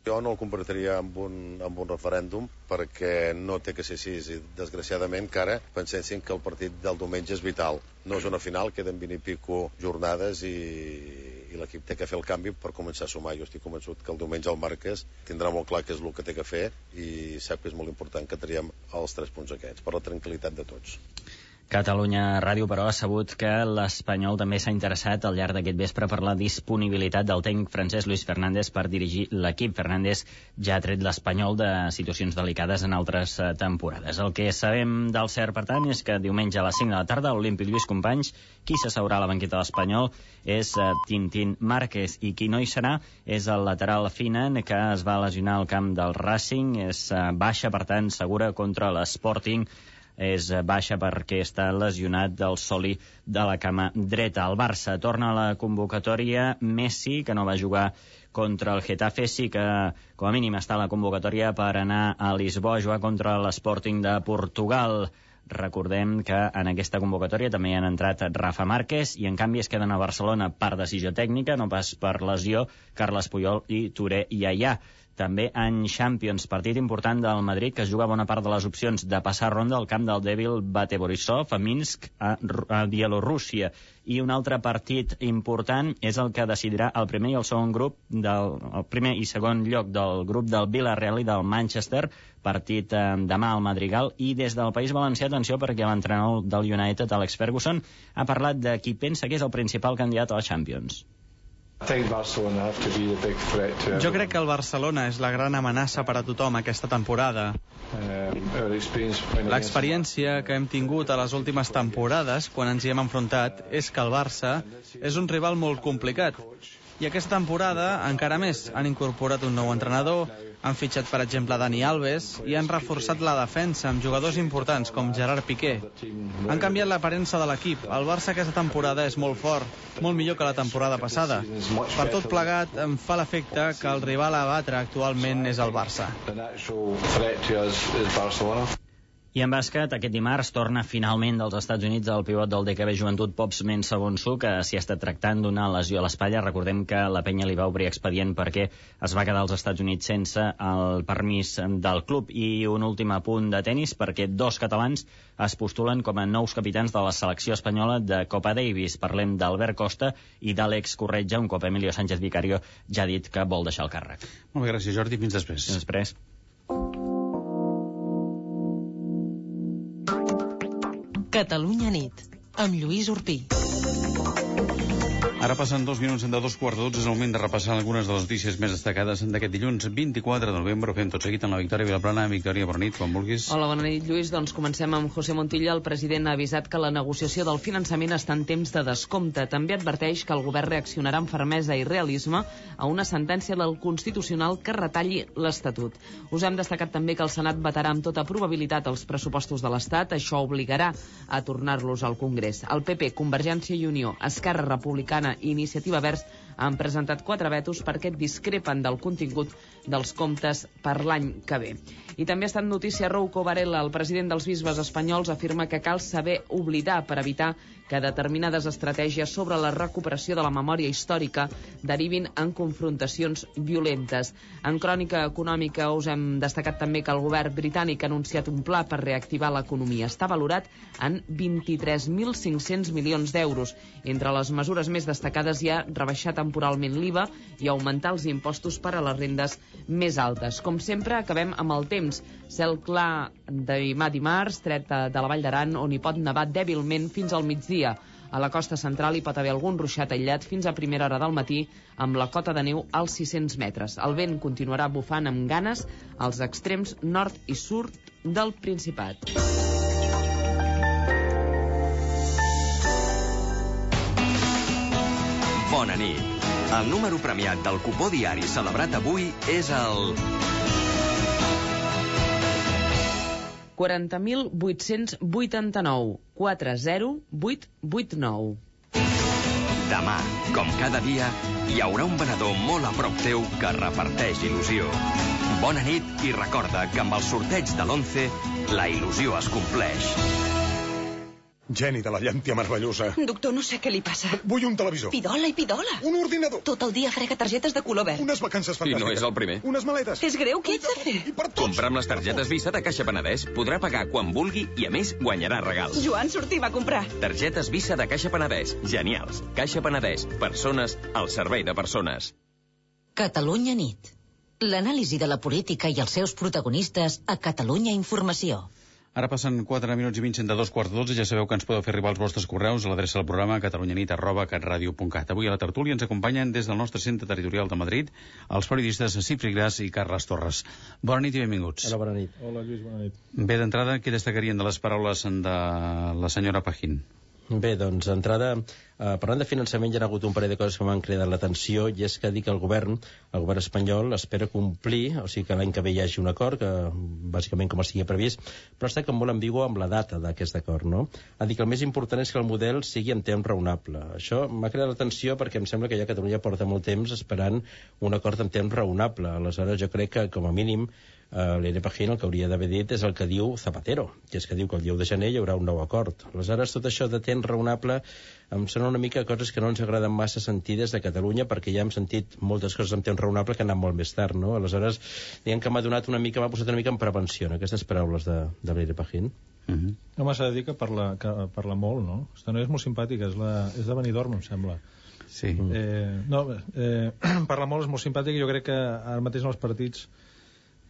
Jo no el convertiria en un, en un referèndum perquè no té que ser així. I, desgraciadament, que ara pensessin que el partit del diumenge és vital. No és una final, queden 20 i pico jornades i, i l'equip té que fer el canvi per començar a sumar. Jo estic convençut que el diumenge el Marques tindrà molt clar què és el que té que fer i sap que és molt important que traiem els tres punts aquests per la tranquil·litat de tots. Catalunya Ràdio, però, ha sabut que l'Espanyol també s'ha interessat al llarg d'aquest vespre per la disponibilitat del tècnic francès Luis Fernández per dirigir l'equip. Fernández ja ha tret l'Espanyol de situacions delicades en altres eh, temporades. El que sabem del cert, per tant, és que diumenge a les 5 de la tarda l'Olímpic Lluís Companys, qui s'asseurà a la banqueta de l'Espanyol és uh, Tintín Márquez i qui no hi serà és el lateral Finan que es va lesionar al camp del Racing, és uh, baixa, per tant, segura contra l'Sporting és baixa perquè està lesionat del soli de la cama dreta. El Barça torna a la convocatòria Messi, que no va jugar contra el Getafe, sí que com a mínim està a la convocatòria per anar a Lisboa a jugar contra l'Sporting de Portugal. Recordem que en aquesta convocatòria també hi han entrat Rafa Márquez i en canvi es queden a Barcelona per decisió tècnica, no pas per lesió, Carles Puyol i Touré i Allà. També en Champions, partit important del Madrid, que juga bona part de les opcions de passar ronda al camp del dèbil Bate Borisov a Minsk, a, a Bielorússia. I un altre partit important és el que decidirà el primer i el segon grup, del, el primer i segon lloc del grup del Villarreal i del Manchester, partit eh, demà al Madrigal, i des del País Valencià, atenció, perquè l'entrenador del United, Alex Ferguson, ha parlat de qui pensa que és el principal candidat a la Champions. Jo crec que el Barcelona és la gran amenaça per a tothom aquesta temporada. L'experiència que hem tingut a les últimes temporades, quan ens hi hem enfrontat, és que el Barça és un rival molt complicat. I aquesta temporada, encara més, han incorporat un nou entrenador, han fitxat, per exemple, Dani Alves i han reforçat la defensa amb jugadors importants com Gerard Piqué. Han canviat l'aparença de l'equip. El Barça aquesta temporada és molt fort, molt millor que la temporada passada. Per tot plegat, em fa l'efecte que el rival a batre actualment és el Barça. I en bàsquet, aquest dimarts torna finalment dels Estats Units el pivot del DKB Joventut Pops Mensabonsu, que s'hi està tractant d'una lesió a l'espatlla. Recordem que la penya li va obrir expedient perquè es va quedar als Estats Units sense el permís del club. I un últim apunt de tennis, perquè dos catalans es postulen com a nous capitans de la selecció espanyola de Copa Davis. Parlem d'Albert Costa i d'Àlex Corretja, un cop Emilio Sánchez Vicario ja ha dit que vol deixar el càrrec. Molt bé, gràcies Jordi, fins després. Fins després. Catalunya nit, amb Lluís Urpí. Ara passen dos minuts de dos quarts de dotze, és el moment de repassar algunes de les notícies més destacades d'aquest dilluns 24 de novembre. Ho fem tot seguit amb la Victòria Vilaplana. Victòria, bona nit, quan vulguis. Hola, bona nit, Lluís. Doncs comencem amb José Montilla. El president ha avisat que la negociació del finançament està en temps de descompte. També adverteix que el govern reaccionarà amb fermesa i realisme a una sentència del Constitucional que retalli l'Estatut. Us hem destacat també que el Senat vetarà amb tota probabilitat els pressupostos de l'Estat. Això obligarà a tornar-los al Congrés. El PP, Convergència i Unió, Esquerra Republicana i Iniciativa Verds han presentat quatre vetos perquè discrepen del contingut dels comptes per l'any que ve. I també ha estat notícia Rouco Varela, el president dels bisbes espanyols, afirma que cal saber oblidar per evitar que determinades estratègies sobre la recuperació de la memòria històrica derivin en confrontacions violentes. En crònica econòmica us hem destacat també que el govern britànic ha anunciat un pla per reactivar l'economia. Està valorat en 23.500 milions d'euros. Entre les mesures més destacades hi ha rebaixar temporalment l'IVA i augmentar els impostos per a les rendes més altes. Com sempre, acabem amb el temps. Cel clar demà dimarts, tret de la Vall d'Aran, on hi pot nevar dèbilment fins al migdia dia. A la costa central hi pot haver algun ruixat aïllat fins a primera hora del matí amb la cota de neu als 600 metres. El vent continuarà bufant amb ganes als extrems nord i sud del Principat. Bona nit. El número premiat del cupó diari celebrat avui és el... 40.889 40889. Demà, com cada dia, hi haurà un venedor molt a prop teu que reparteix il·lusió. Bona nit i recorda que amb el sorteig de l'11 la il·lusió es compleix. Geni de la llàntia meravellosa. Doctor, no sé què li passa. Vull un televisor. Pidola i pidola. Un ordinador. Tot el dia frega targetes de color verd. Unes vacances I fantàstiques. no és el primer. Unes maletes. És greu, què ets de fer? Comprar amb les targetes Visa de Caixa Penedès podrà pagar quan vulgui i, a més, guanyarà regals. Joan sortim a comprar. Targetes Visa de Caixa Penedès. Genials. Caixa Penedès. Persones al servei de persones. Catalunya nit. L'anàlisi de la política i els seus protagonistes a Catalunya Informació. Ara passen 4 minuts i 20 de dos quarts de 12. Ja sabeu que ens podeu fer arribar els vostres correus a l'adreça del programa catalunyanit arroba catradio.cat. Avui a la tertúlia ens acompanyen des del nostre centre territorial de Madrid els periodistes Cifri Gras i Carles Torres. Bona nit i benvinguts. Hola, bona nit. Hola, Lluís, bona nit. Bé, d'entrada, què destacarien de les paraules de la senyora Pajín? Bé, doncs, d'entrada, eh, parlant de finançament, hi ha hagut un parell de coses que m'han cridat l'atenció, i és que dir que el govern, el govern espanyol, espera complir, o sigui que l'any que ve hi hagi un acord, que bàsicament com estigui previst, però està com molt ambigu amb la data d'aquest acord, no? Ha dit que el més important és que el model sigui en temps raonable. Això m'ha cridat l'atenció perquè em sembla que ja Catalunya porta molt temps esperant un acord en temps raonable. Aleshores, jo crec que, com a mínim, eh, l'Ere Pajín el que hauria d'haver dit és el que diu Zapatero, que és que diu que el 10 de gener hi haurà un nou acord. Aleshores, tot això de temps raonable em sona una mica coses que no ens agraden massa sentir des de Catalunya, perquè ja hem sentit moltes coses en temps raonable que han anat molt més tard, no? Aleshores, diguem que m'ha donat una mica, m'ha posat una mica en prevenció, en aquestes paraules de, de l'Ere Pajín. Uh -huh. Home, s'ha de dir que parla, que parla molt, no? Esta noia és molt simpàtica, és, la, és de Benidorm, em sembla. Sí. Eh, no, eh, <clears throat> parla molt, és molt simpàtica, i jo crec que ara mateix en els partits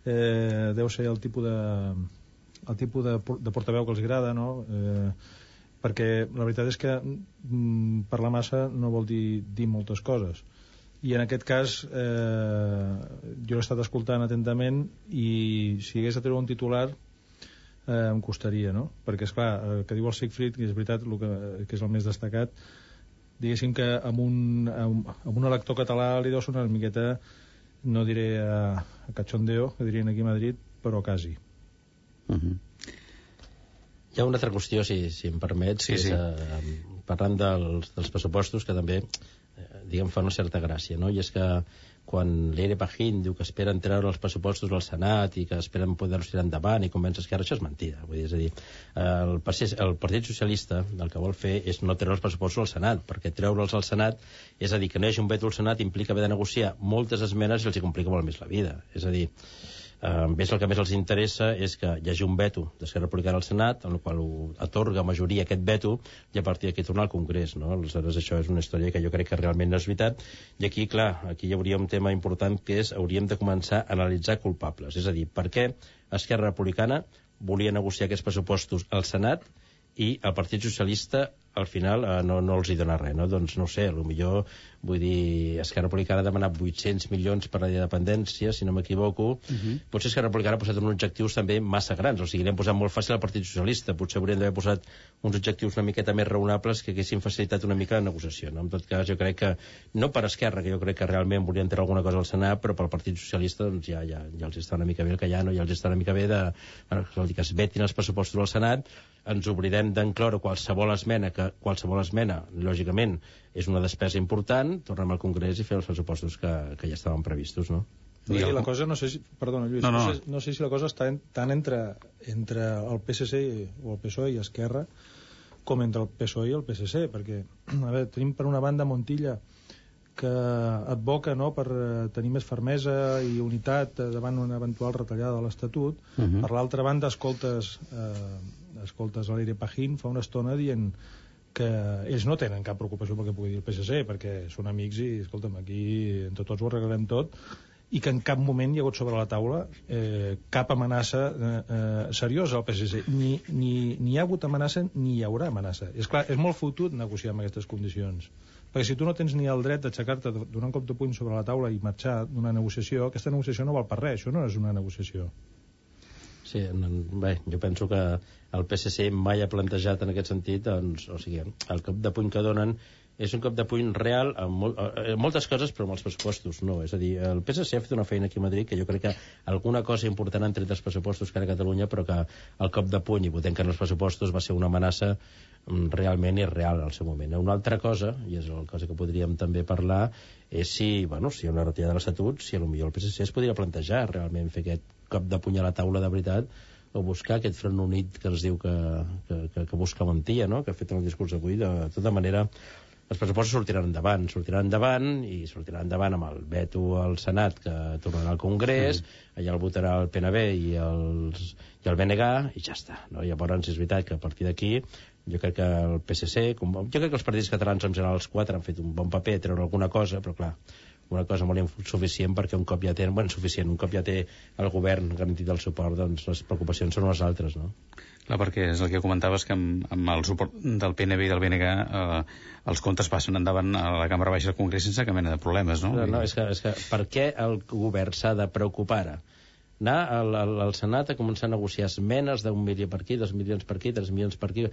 eh, deu ser el tipus de el tipus de, de portaveu que els agrada, no? Eh, perquè la veritat és que mm, parlar massa no vol dir dir moltes coses i en aquest cas eh, jo l'he estat escoltant atentament i si hagués de treure un titular eh, em costaria, no? Perquè, és clar, el que diu el Siegfried, que és veritat, el que, que és el més destacat, diguéssim que amb un, amb, amb un elector català li deu sonar una miqueta, no diré a, a cachondeo, que dirien aquí a Madrid, però quasi. Uh -huh. Hi ha una altra qüestió, si, si em permets, Sí, que sí. és, eh, parlant dels, dels pressupostos, que també, eh, diguem, fa una certa gràcia, no? I és que quan l'Ere Pajín diu que esperen treure els pressupostos al Senat i que esperen poder-los tirar endavant i convèncer Esquerra, això és mentida. Vull dir, és a dir, el, Partit- el Partit Socialista el que vol fer és no treure els pressupostos al Senat, perquè treure'ls al Senat, és a dir, que no hi hagi un veto al Senat implica haver de negociar moltes esmenes i els hi complica molt més la vida. És a dir, eh, més el que més els interessa és que hi hagi un veto d'Esquerra Republicana al Senat, en el qual atorga majoria aquest veto, i a partir d'aquí tornar al Congrés. No? Aleshores, això és una història que jo crec que realment no és veritat. I aquí, clar, aquí hi hauria un tema important que és hauríem de començar a analitzar culpables. És a dir, per què Esquerra Republicana volia negociar aquests pressupostos al Senat i el Partit Socialista al final eh, no, no els hi dona res, no? Doncs no ho sé, millor vull dir, Esquerra Republicana ha demanat 800 milions per la llei de dependència, si no m'equivoco, uh -huh. potser Esquerra Republicana ha posat uns objectius també massa grans, o sigui, l'hem posat molt fàcil al Partit Socialista, potser haurien d'haver posat uns objectius una miqueta més raonables que haguessin facilitat una mica la negociació, no? En tot cas, jo crec que, no per Esquerra, que jo crec que realment volien treure alguna cosa al Senat, però pel Partit Socialista, doncs ja, ja, ja els està una mica bé el que hi ha, no? Ja els està una mica bé de, bueno, que es vetin els pressupostos al Senat, ens oblidem d'encloure qualsevol esmena, que qualsevol esmena, lògicament, és una despesa important, tornem al Congrés i fer els pressupostos que, que ja estaven previstos, no? I la cosa, no sé si, perdona, Lluís, No, no, no. no. sé, no sé si la cosa està en, tant entre, entre el PSC i, o el PSOE i Esquerra com entre el PSOE i el PSC, perquè, a veure, tenim per una banda Montilla que advoca no, per eh, tenir més fermesa i unitat eh, davant una eventual retallada de l'Estatut. Uh Mhm. -huh. Per l'altra banda, escoltes, eh, escoltes l'Aire Pajín fa una estona dient que ells no tenen cap preocupació pel que pugui dir el PSC, perquè són amics i, escolta'm, aquí entre tots ho arreglarem tot, i que en cap moment hi ha hagut sobre la taula eh, cap amenaça eh, eh, seriosa al PSC. Ni, ni, ni hi ha hagut amenaça ni hi haurà amenaça. És clar, és molt fotut negociar amb aquestes condicions. Perquè si tu no tens ni el dret d'aixecar-te, donar un cop de puny sobre la taula i marxar d'una negociació, aquesta negociació no val per res, això no és una negociació. Sí, bé, jo penso que el PSC mai ha plantejat en aquest sentit, doncs, o sigui, el cop de puny que donen és un cop de puny real en, mol, en moltes coses, però amb els pressupostos no. És a dir, el PSC ha fet una feina aquí a Madrid que jo crec que alguna cosa important han tret dels pressupostos que ara a Catalunya, però que el cop de puny i votem que en els pressupostos va ser una amenaça mm, realment irreal al seu moment. Una altra cosa, i és una cosa que podríem també parlar, és si, bueno, si hi ha una retirada de l'Estatut, si potser el PSC es podria plantejar realment fer aquest cop de puny a la taula de veritat o buscar aquest front unit que ens diu que, que, que, que busca mentia, no? que ha fet en el discurs d'avui. De, de tota manera, els pressupostos sortiran endavant, sortiran endavant i sortiran endavant amb el veto al Senat que tornarà al Congrés, mm. allà el votarà el PNB i, els, i el BNG i ja està. No? Llavors, és veritat que a partir d'aquí jo crec que el PSC, com, jo crec que els partits catalans en general els quatre han fet un bon paper, treure alguna cosa, però clar, una cosa molt insuficient perquè un cop ja té, bueno, suficient, un cop ja té el govern garantit el suport, doncs les preocupacions són les altres, no? Clar, perquè és el que comentaves que amb, amb el suport del PNB i del BNG eh, els comptes passen endavant a la Cambra Baixa del Congrés sense cap mena de problemes, no? No, no és, que, és que per què el govern s'ha de preocupar ara? Anar al, al, al Senat a començar a negociar esmenes d'un milió per aquí, dos milions per aquí, tres milions per aquí.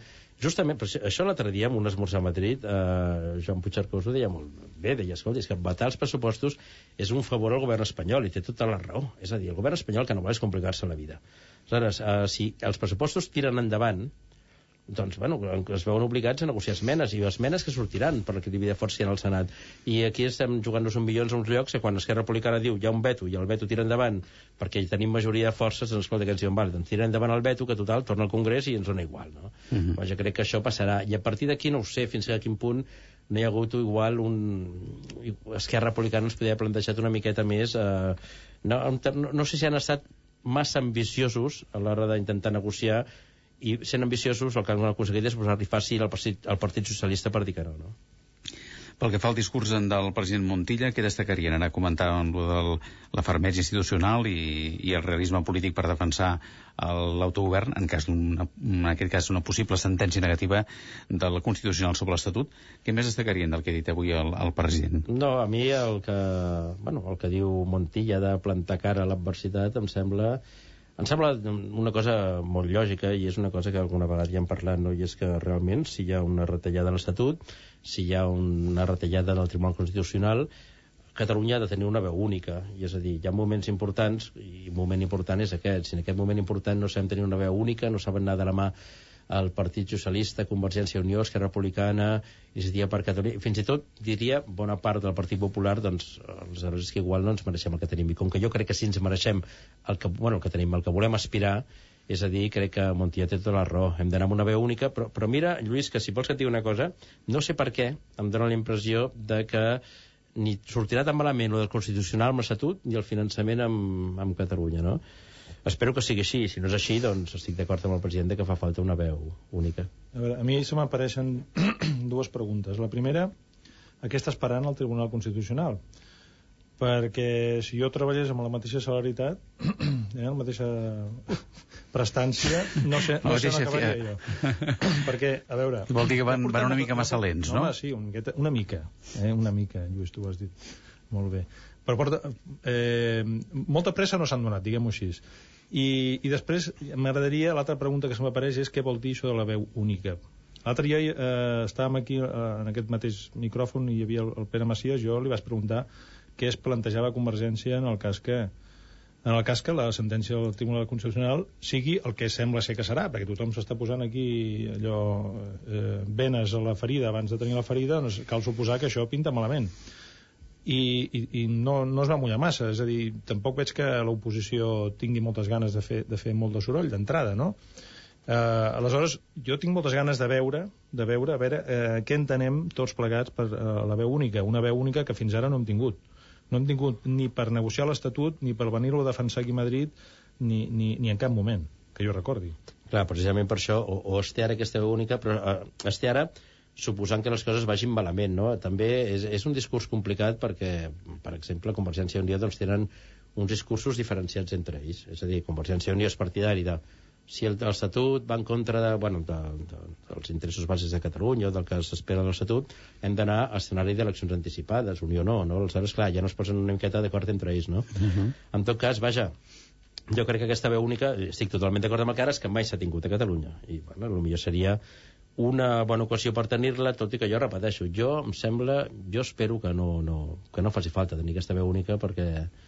Justament, però això l'altre dia, en un esmorzar a Madrid, eh, Joan Puigcercós ho deia molt bé, deia, escolta, és que vetar els pressupostos és un favor al govern espanyol, i té tota la raó. És a dir, el govern espanyol que no vol és complicar-se la vida. Aleshores, eh, si els pressupostos tiren endavant, doncs, bueno, es veuen obligats a negociar esmenes, i esmenes que sortiran per de força en el Senat. I aquí estem jugant-nos un milions a uns llocs que quan Esquerra Republicana diu hi ha un veto i el veto tira endavant perquè tenim majoria de forces, doncs escolta, que ens diuen, vale, doncs tira endavant el veto, que total, torna al Congrés i ens dona igual, no? Uh -huh. doncs jo crec que això passarà. I a partir d'aquí no ho sé fins a quin punt no hi ha hagut igual un... Esquerra Republicana ens podria haver plantejat una miqueta més... Eh... No, no, no sé si han estat massa ambiciosos a l'hora d'intentar negociar i sent ambiciosos el que han aconseguit és posar-li fàcil al partit, al partit Socialista per dir que no, no? Pel que fa al discurs del president Montilla, què destacarien? Ara comentàvem lo de la fermesa institucional i, i el realisme polític per defensar l'autogovern en, cas en aquest cas una possible sentència negativa del Constitucional sobre l'Estatut. Què més destacarien del que ha dit avui el, el president? No, a mi el que, bueno, el que diu Montilla de plantar cara a l'adversitat em sembla em sembla una cosa molt lògica i és una cosa que alguna vegada ja hem parlat, no? i és que realment si hi ha una retallada a l'Estatut, si hi ha una retallada en el Tribunal Constitucional, Catalunya ha de tenir una veu única, i és a dir, hi ha moments importants, i un moment important és aquest, si en aquest moment important no sabem tenir una veu única, no saben anar de la mà el Partit Socialista, Convergència i Unió, Esquerra Republicana, Iniciativa per Catalunya, fins i tot, diria, bona part del Partit Popular, doncs, aleshores és que igual no ens mereixem el que tenim. I com que jo crec que sí ens mereixem el que, bueno, el que tenim, el que volem aspirar, és a dir, crec que Montilla té tota la raó. Hem d'anar amb una veu única, però, però mira, Lluís, que si vols que et digui una cosa, no sé per què em dóna la impressió de que ni sortirà tan malament el del Constitucional amb l'Estatut ni el finançament amb, amb Catalunya, no? Espero que sigui així. Si no és així, doncs estic d'acord amb el president que fa falta una veu única. A, veure, a mi se m'apareixen <clears throat> dues preguntes. La primera, a què està esperant el Tribunal Constitucional? Perquè si jo treballés amb la mateixa salaritat, <clears throat> eh, la mateixa prestància, no sé, no sé on acabaria jo. <clears throat> Perquè, a veure... Vol dir que van, van una mica massa lents, no? Home, sí, una mica, una mica, eh, una mica, Lluís, tu ho has dit molt bé. Però porta, eh, molta pressa no s'han donat, diguem-ho així. I, i després m'agradaria, l'altra pregunta que se m'apareix és què vol dir això de la veu única. L'altre dia eh, estàvem aquí eh, en aquest mateix micròfon i hi havia el, el Pere Macias, jo li vaig preguntar què es plantejava Convergència en el cas que en el cas que la sentència del Tribunal Constitucional sigui el que sembla ser que serà, perquè tothom s'està posant aquí allò eh, venes a la ferida abans de tenir la ferida, doncs cal suposar que això pinta malament i, i, i no, no es va mullar massa, és a dir, tampoc veig que l'oposició tingui moltes ganes de fer, de fer molt de soroll d'entrada, no? Eh, aleshores, jo tinc moltes ganes de veure, de veure a veure eh, què entenem tots plegats per eh, la veu única, una veu única que fins ara no hem tingut. No hem tingut ni per negociar l'Estatut, ni per venir-lo a defensar aquí a Madrid, ni, ni, ni en cap moment, que jo recordi. Clar, precisament per això, o, o es té ara aquesta veu única, però eh, es té ara suposant que les coses vagin malament, no? També és, és un discurs complicat perquè, per exemple, Convergència i Unió doncs, tenen uns discursos diferenciats entre ells. És a dir, Convergència i Unió és partidari de si l'Estatut va en contra de, bueno, de, de, dels interessos bases de Catalunya o del que s'espera de l'Estatut, hem d'anar a escenari d'eleccions anticipades, Unió no, no? Aleshores, clar, ja no es posen una miqueta d'acord entre ells, no? Uh -huh. En tot cas, vaja, jo crec que aquesta veu única, estic totalment d'acord amb el Caras, que mai s'ha tingut a Catalunya. I, bueno, potser seria una bona ocasió per tenir-la, tot i que jo repeteixo, jo em sembla, jo espero que no, no, que no faci falta tenir aquesta veu única perquè...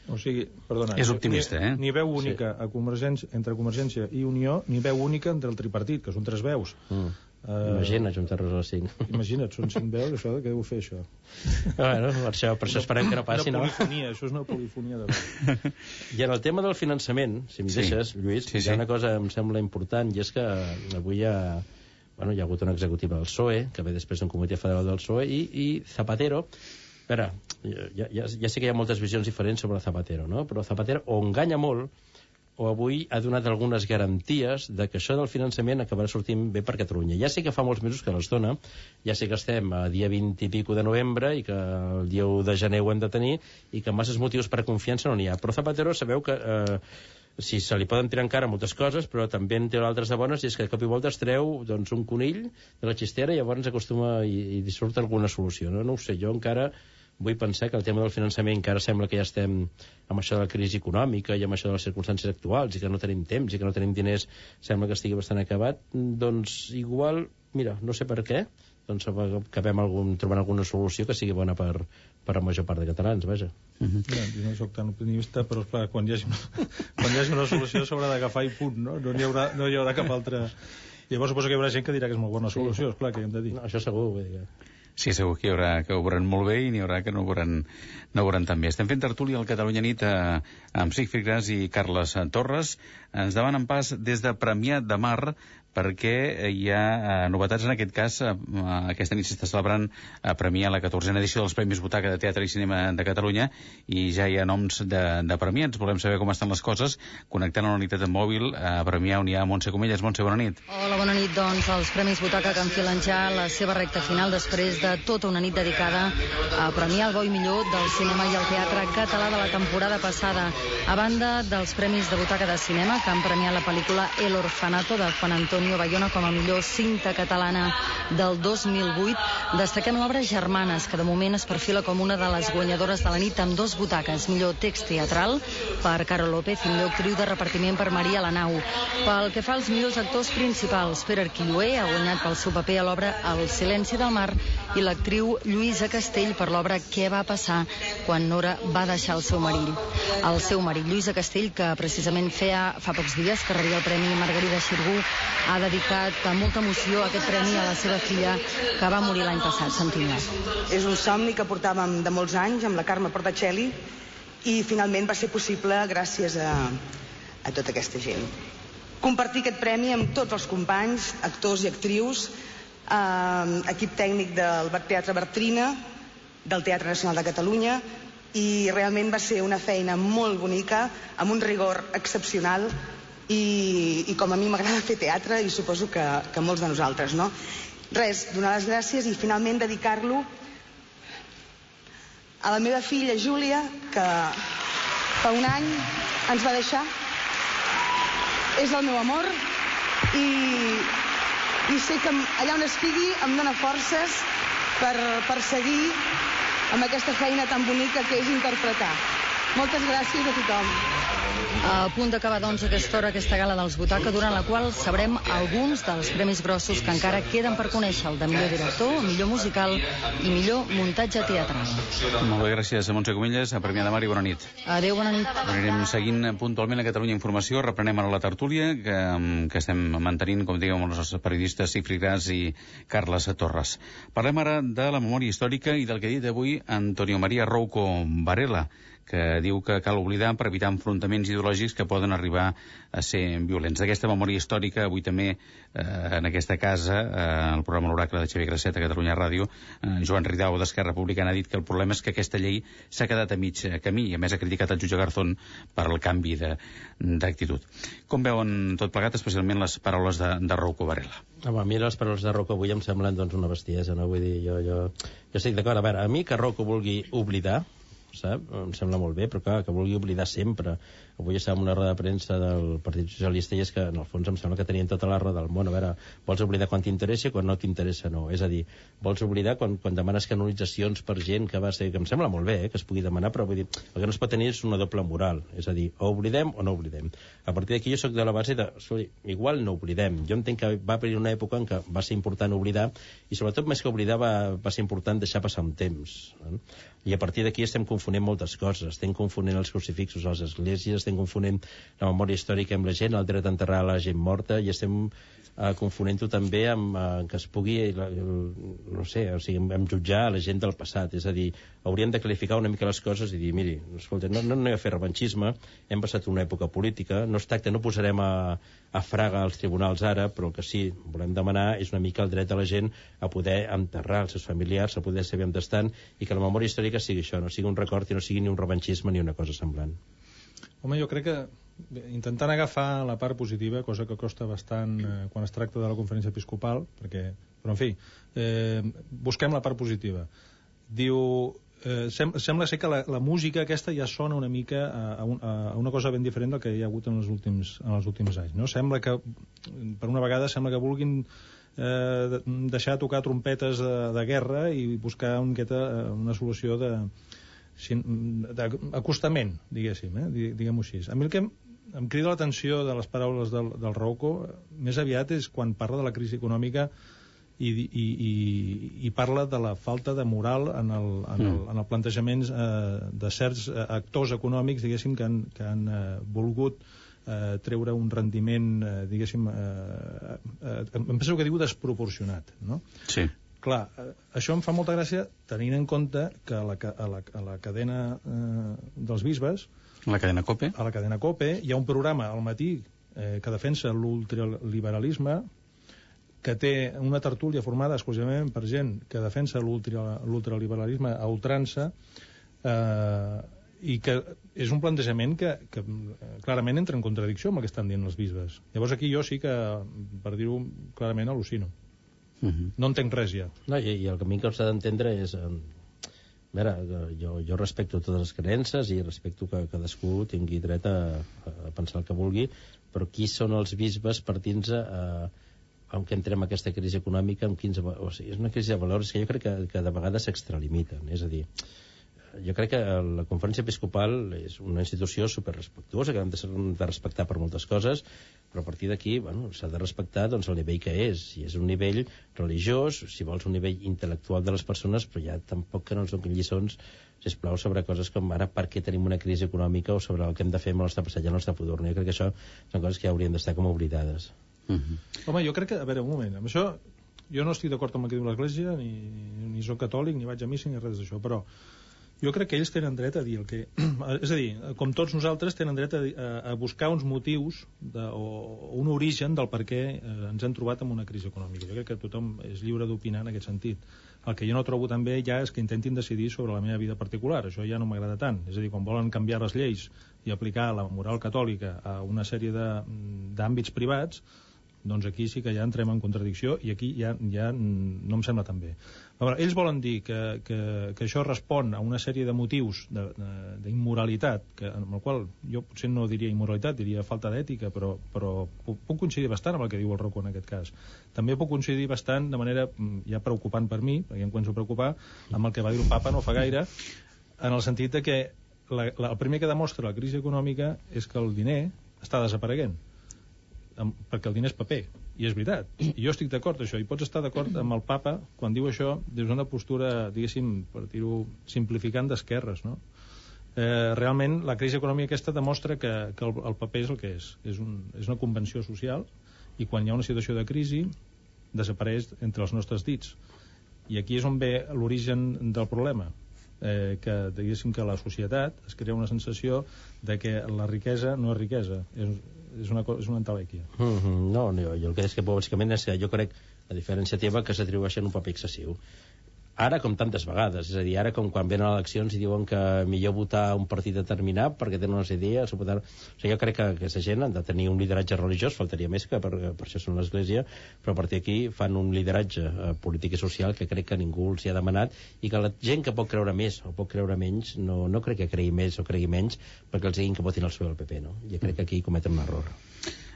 O sigui, perdona... És optimista, ni, eh? Ni veu única sí. a Convergència, entre Convergència i Unió, ni veu única entre el tripartit, que són tres veus. Mm. Uh, Imagina juntar-nos a les 5. Imagina't, són cinc veus, això, què deu fer, això? bueno, per això, per això esperem que no passi, una no? polifonia, això és una polifonia de veu. I en el tema del finançament, si em Sí. deixes, Lluís, Sí, hi sí. ha una cosa que em sembla important, i és que avui hi ha, bueno, hi ha hagut una executiva del PSOE, que ve després d'un comitè federal del PSOE, i, i Zapatero, a veure, ja, ja, ja sé que hi ha moltes visions diferents sobre Zapatero, no? però Zapatero o enganya molt, o avui ha donat algunes garanties de que això del finançament acabarà sortint bé per Catalunya. Ja sé que fa molts mesos que les dona, ja sé que estem a dia 20 i pico de novembre i que el dia 1 de gener ho hem de tenir i que masses motius per confiança no n'hi ha. Però Zapatero sabeu que eh, si se li poden tirar encara moltes coses, però també en té altres de bones, i és que de cop i volta es treu doncs, un conill de la xistera i llavors acostuma i, i surt alguna solució. No? no ho sé, jo encara vull pensar que el tema del finançament encara sembla que ja estem amb això de la crisi econòmica i amb això de les circumstàncies actuals i que no tenim temps i que no tenim diners sembla que estigui bastant acabat doncs igual, mira, no sé per què doncs acabem algun, trobant alguna solució que sigui bona per, per la major part de catalans, vaja. Ja, jo no sóc tan optimista, però esclar, quan hi hagi una, <laughs> quan hi hagi una solució s'haurà d'agafar i punt, no? No hi, haurà, no hi haurà cap altra... Llavors suposo que hi haurà gent que dirà que és molt bona solució, esclar, que hem de dir. No, això segur, vull dir que... Sí, segur que hi haurà que ho veuran molt bé i n'hi haurà que no ho veuran, no ho veuran tan bé. Estem fent tertúlia al Catalunya Nit eh, amb Sigfrid Gras i Carles Torres. Ens demanen pas des de Premià de Mar perquè hi ha eh, novetats en aquest cas. Eh, aquesta nit s'està celebrant a premiar la 14a edició dels Premis Butaca de Teatre i Cinema de Catalunya i ja hi ha noms de, de premiats. Volem saber com estan les coses connectant a la unitat de mòbil a premiar on hi ha Montse Comelles. Montse, bona nit. Hola, bona nit. Doncs els Premis Butaca que enfilen ja la seva recta final després de tota una nit dedicada a premiar el bo i millor del cinema i el teatre català de la temporada passada. A banda dels Premis de Butaca de Cinema que han premiat la pel·lícula El Orfanato de Juan Antonio Bayona com a millor cinta catalana del 2008, destaquem l'obra Germanes, que de moment es perfila com una de les guanyadores de la nit amb dos butaques. Millor text teatral per Caro López i millor actriu de repartiment per Maria Lanau. Pel que fa als millors actors principals, Pere Arquilloé ha guanyat pel seu paper a l'obra El silenci del mar i l'actriu Lluïsa Castell per l'obra Què va passar quan Nora va deixar el seu marit. El seu marit, Lluïsa Castell, que precisament feia fa pocs dies que rebia el Premi Margarida Xirgú, ha dedicat amb molta emoció aquest premi a la seva filla que va morir l'any passat. Sentim-la. És un somni que portàvem de molts anys amb la Carme Portacelli i finalment va ser possible gràcies a, a tota aquesta gent. Compartir aquest premi amb tots els companys, actors i actrius, eh, equip tècnic del Teatre Bertrina, del Teatre Nacional de Catalunya, i realment va ser una feina molt bonica, amb un rigor excepcional, i, i com a mi m'agrada fer teatre i suposo que, que molts de nosaltres, no? Res, donar les gràcies i finalment dedicar-lo a la meva filla Júlia, que fa un any ens va deixar. És el meu amor i, i sé que allà on estigui em dóna forces per, per seguir amb aquesta feina tan bonica que és interpretar. Moltes gràcies a tothom. A punt d'acabar, doncs, aquesta hora, aquesta gala dels Butaca, durant la qual sabrem alguns dels premis grossos que encara queden per conèixer, el de millor director, millor musical i millor muntatge teatral. Molt bé, gràcies a Montse Comelles, a Premià de Mar i bona nit. Adéu, bona nit. Anirem seguint puntualment a Catalunya Informació. Reprenem ara la tertúlia que, que estem mantenint, com diguem, amb els periodistes Sigfrid Gras i Carles Torres. Parlem ara de la memòria històrica i del que ha dit avui Antonio María Rouco Varela, que diu que cal oblidar per evitar enfrontaments ideològics que poden arribar a ser violents. D'aquesta memòria històrica, avui també eh, en aquesta casa, eh, el programa L'Oracle de Xavier Gracet a Catalunya Ràdio, eh, Joan Ridau d'Esquerra Republicana ha dit que el problema és que aquesta llei s'ha quedat a mig camí i a més ha criticat el jutge Garzón per el canvi d'actitud. Com veuen tot plegat, especialment les paraules de, de Rouco Varela? Home, a mi les paraules de Rocco avui em semblen doncs, una bestiesa, no? Vull dir, jo, jo, jo estic d'acord. A veure, a mi que Rocco vulgui oblidar, sap? Em sembla molt bé, però clar, que vulgui oblidar sempre. Avui estava en una roda de premsa del Partit Socialista i és que, en el fons, em sembla que tenien tota la roda del món. A veure, vols oblidar quan t'interessa i quan no t'interessa no. És a dir, vols oblidar quan, quan demanes canonitzacions per gent que va ser... que em sembla molt bé, eh, que es pugui demanar, però vull dir, el que no es pot tenir és una doble moral. És a dir, o oblidem o no oblidem. A partir d'aquí jo sóc de la base de... Igual no oblidem. Jo entenc que va haver una època en què va ser important oblidar i sobretot més que oblidar va, va ser important deixar passar un temps. Eh? I a partir d'aquí estem confonent moltes coses. Estem confonent els crucifixos a les esglésies, estem confonent la memòria històrica amb la gent, el dret a enterrar la gent morta, i estem eh, confonent-ho també amb eh, que es pugui, la, no sé, o sigui, amb, amb jutjar la gent del passat. És a dir, hauríem de clarificar una mica les coses i dir, miri, escolta, no, no, no hi ha fer revanchisme, hem passat una època política, no es tracta, no posarem a, a fraga als tribunals ara, però el que sí volem demanar és una mica el dret de la gent a poder enterrar els seus familiars, a poder saber on estan, i que la memòria històrica sigui això, no sigui un record i no sigui ni un revanchisme ni una cosa semblant. Home, jo crec que intentant agafar la part positiva, cosa que costa bastant eh, quan es tracta de la conferència episcopal, perquè, però en fi, eh, busquem la part positiva. Diu, eh, sem sembla ser que la, la música aquesta ja sona una mica a, a, un, a una cosa ben diferent del que hi ha hagut en els últims, en els últims anys. No? Sembla que, per una vegada, sembla que vulguin eh, deixar tocar trompetes de, de guerra i buscar un, una solució de, d'acostament, diguéssim, eh? diguem-ho així. A mi el que em, crida l'atenció de les paraules del, del Rauco més aviat és quan parla de la crisi econòmica i, i, i, i parla de la falta de moral en el, en el, mm. en el plantejament eh, de certs eh, actors econòmics, diguéssim, que han, que han eh, volgut eh, treure un rendiment, eh, diguéssim, eh, eh, em penso que diu desproporcionat, no? Sí clar, això em fa molta gràcia tenint en compte que a la, a la, a la cadena eh, dels bisbes a la cadena COPE a la cadena COPE hi ha un programa al matí eh, que defensa l'ultraliberalisme que té una tertúlia formada exclusivament per gent que defensa l'ultraliberalisme a ultrança eh, i que és un plantejament que, que eh, clarament entra en contradicció amb el que estan dient els bisbes. Llavors aquí jo sí que, per dir-ho clarament, al·lucino. Uh -huh. No entenc res ja. No, i, i el camí que s'ha d'entendre és... Eh, a veure, jo, jo respecto totes les creences i respecto que cadascú tingui dret a, a pensar el que vulgui, però qui són els bisbes partint a, a amb què entrem aquesta crisi econòmica amb quins, o sigui, és una crisi de valors que jo crec que, que de vegades s'extralimiten és a dir, jo crec que la conferència episcopal és una institució superrespectuosa, que hem de, de respectar per moltes coses, però a partir d'aquí bueno, s'ha de respectar doncs, el nivell que és. Si és un nivell religiós, si vols un nivell intel·lectual de les persones, però ja tampoc que no ens donin lliçons sisplau, sobre coses com ara per què tenim una crisi econòmica o sobre el que hem de fer amb el nostre passat i el nostre futur. No? Jo crec que això són coses que ja haurien d'estar com oblidades. Uh -huh. Home, jo crec que... A veure, un moment. Amb això jo no estic d'acord amb el que diu l'Església, ni, ni soc catòlic, ni vaig a missa, ni res d'això, però jo crec que ells tenen dret a dir el que... <clears throat> és a dir, com tots nosaltres tenen dret a, a, buscar uns motius de, o, un origen del per què eh, ens hem trobat en una crisi econòmica. Jo crec que tothom és lliure d'opinar en aquest sentit. El que jo no trobo també ja és que intentin decidir sobre la meva vida particular. Això ja no m'agrada tant. És a dir, quan volen canviar les lleis i aplicar la moral catòlica a una sèrie d'àmbits privats, doncs aquí sí que ja entrem en contradicció i aquí ja, ja no em sembla tan bé. Veure, ells volen dir que, que, que això respon a una sèrie de motius d'immoralitat, amb el qual jo potser no diria immoralitat, diria falta d'ètica, però, però puc, puc coincidir bastant amb el que diu el Rocco en aquest cas. També puc coincidir bastant de manera mm, ja preocupant per mi, perquè em començo a preocupar, amb el que va dir el papa no fa gaire, en el sentit de que la, la, el primer que demostra la crisi econòmica és que el diner està desapareguent amb, perquè el diner és paper i és veritat, i jo estic d'acord això, i pots estar d'acord amb el papa quan diu això des d'una postura, diguéssim, per dir-ho simplificant d'esquerres, no? Eh, realment la crisi econòmica aquesta demostra que, que el, el paper és el que és, és, un, és una convenció social i quan hi ha una situació de crisi desapareix entre els nostres dits i aquí és on ve l'origen del problema eh, que diguéssim que la societat es crea una sensació de que la riquesa no és riquesa és, és una, és una entelèquia. Mm -hmm. No, no, jo el que és que bàsicament és que jo crec, a diferència teva, que s'atribueixen un paper excessiu. Ara com tantes vegades, és a dir, ara com quan venen eleccions i diuen que millor votar un partit determinat perquè tenen unes idees, o, votar... o sigui, jo crec que aquesta gent han de tenir un lideratge religiós, faltaria més que per, per això són l'Església, però a partir d'aquí fan un lideratge eh, polític i social que crec que ningú els hi ha demanat i que la gent que pot creure més o pot creure menys, no, no crec que cregui més o cregui menys perquè els diguin que votin el seu al PP, no? Jo crec que aquí cometen un error.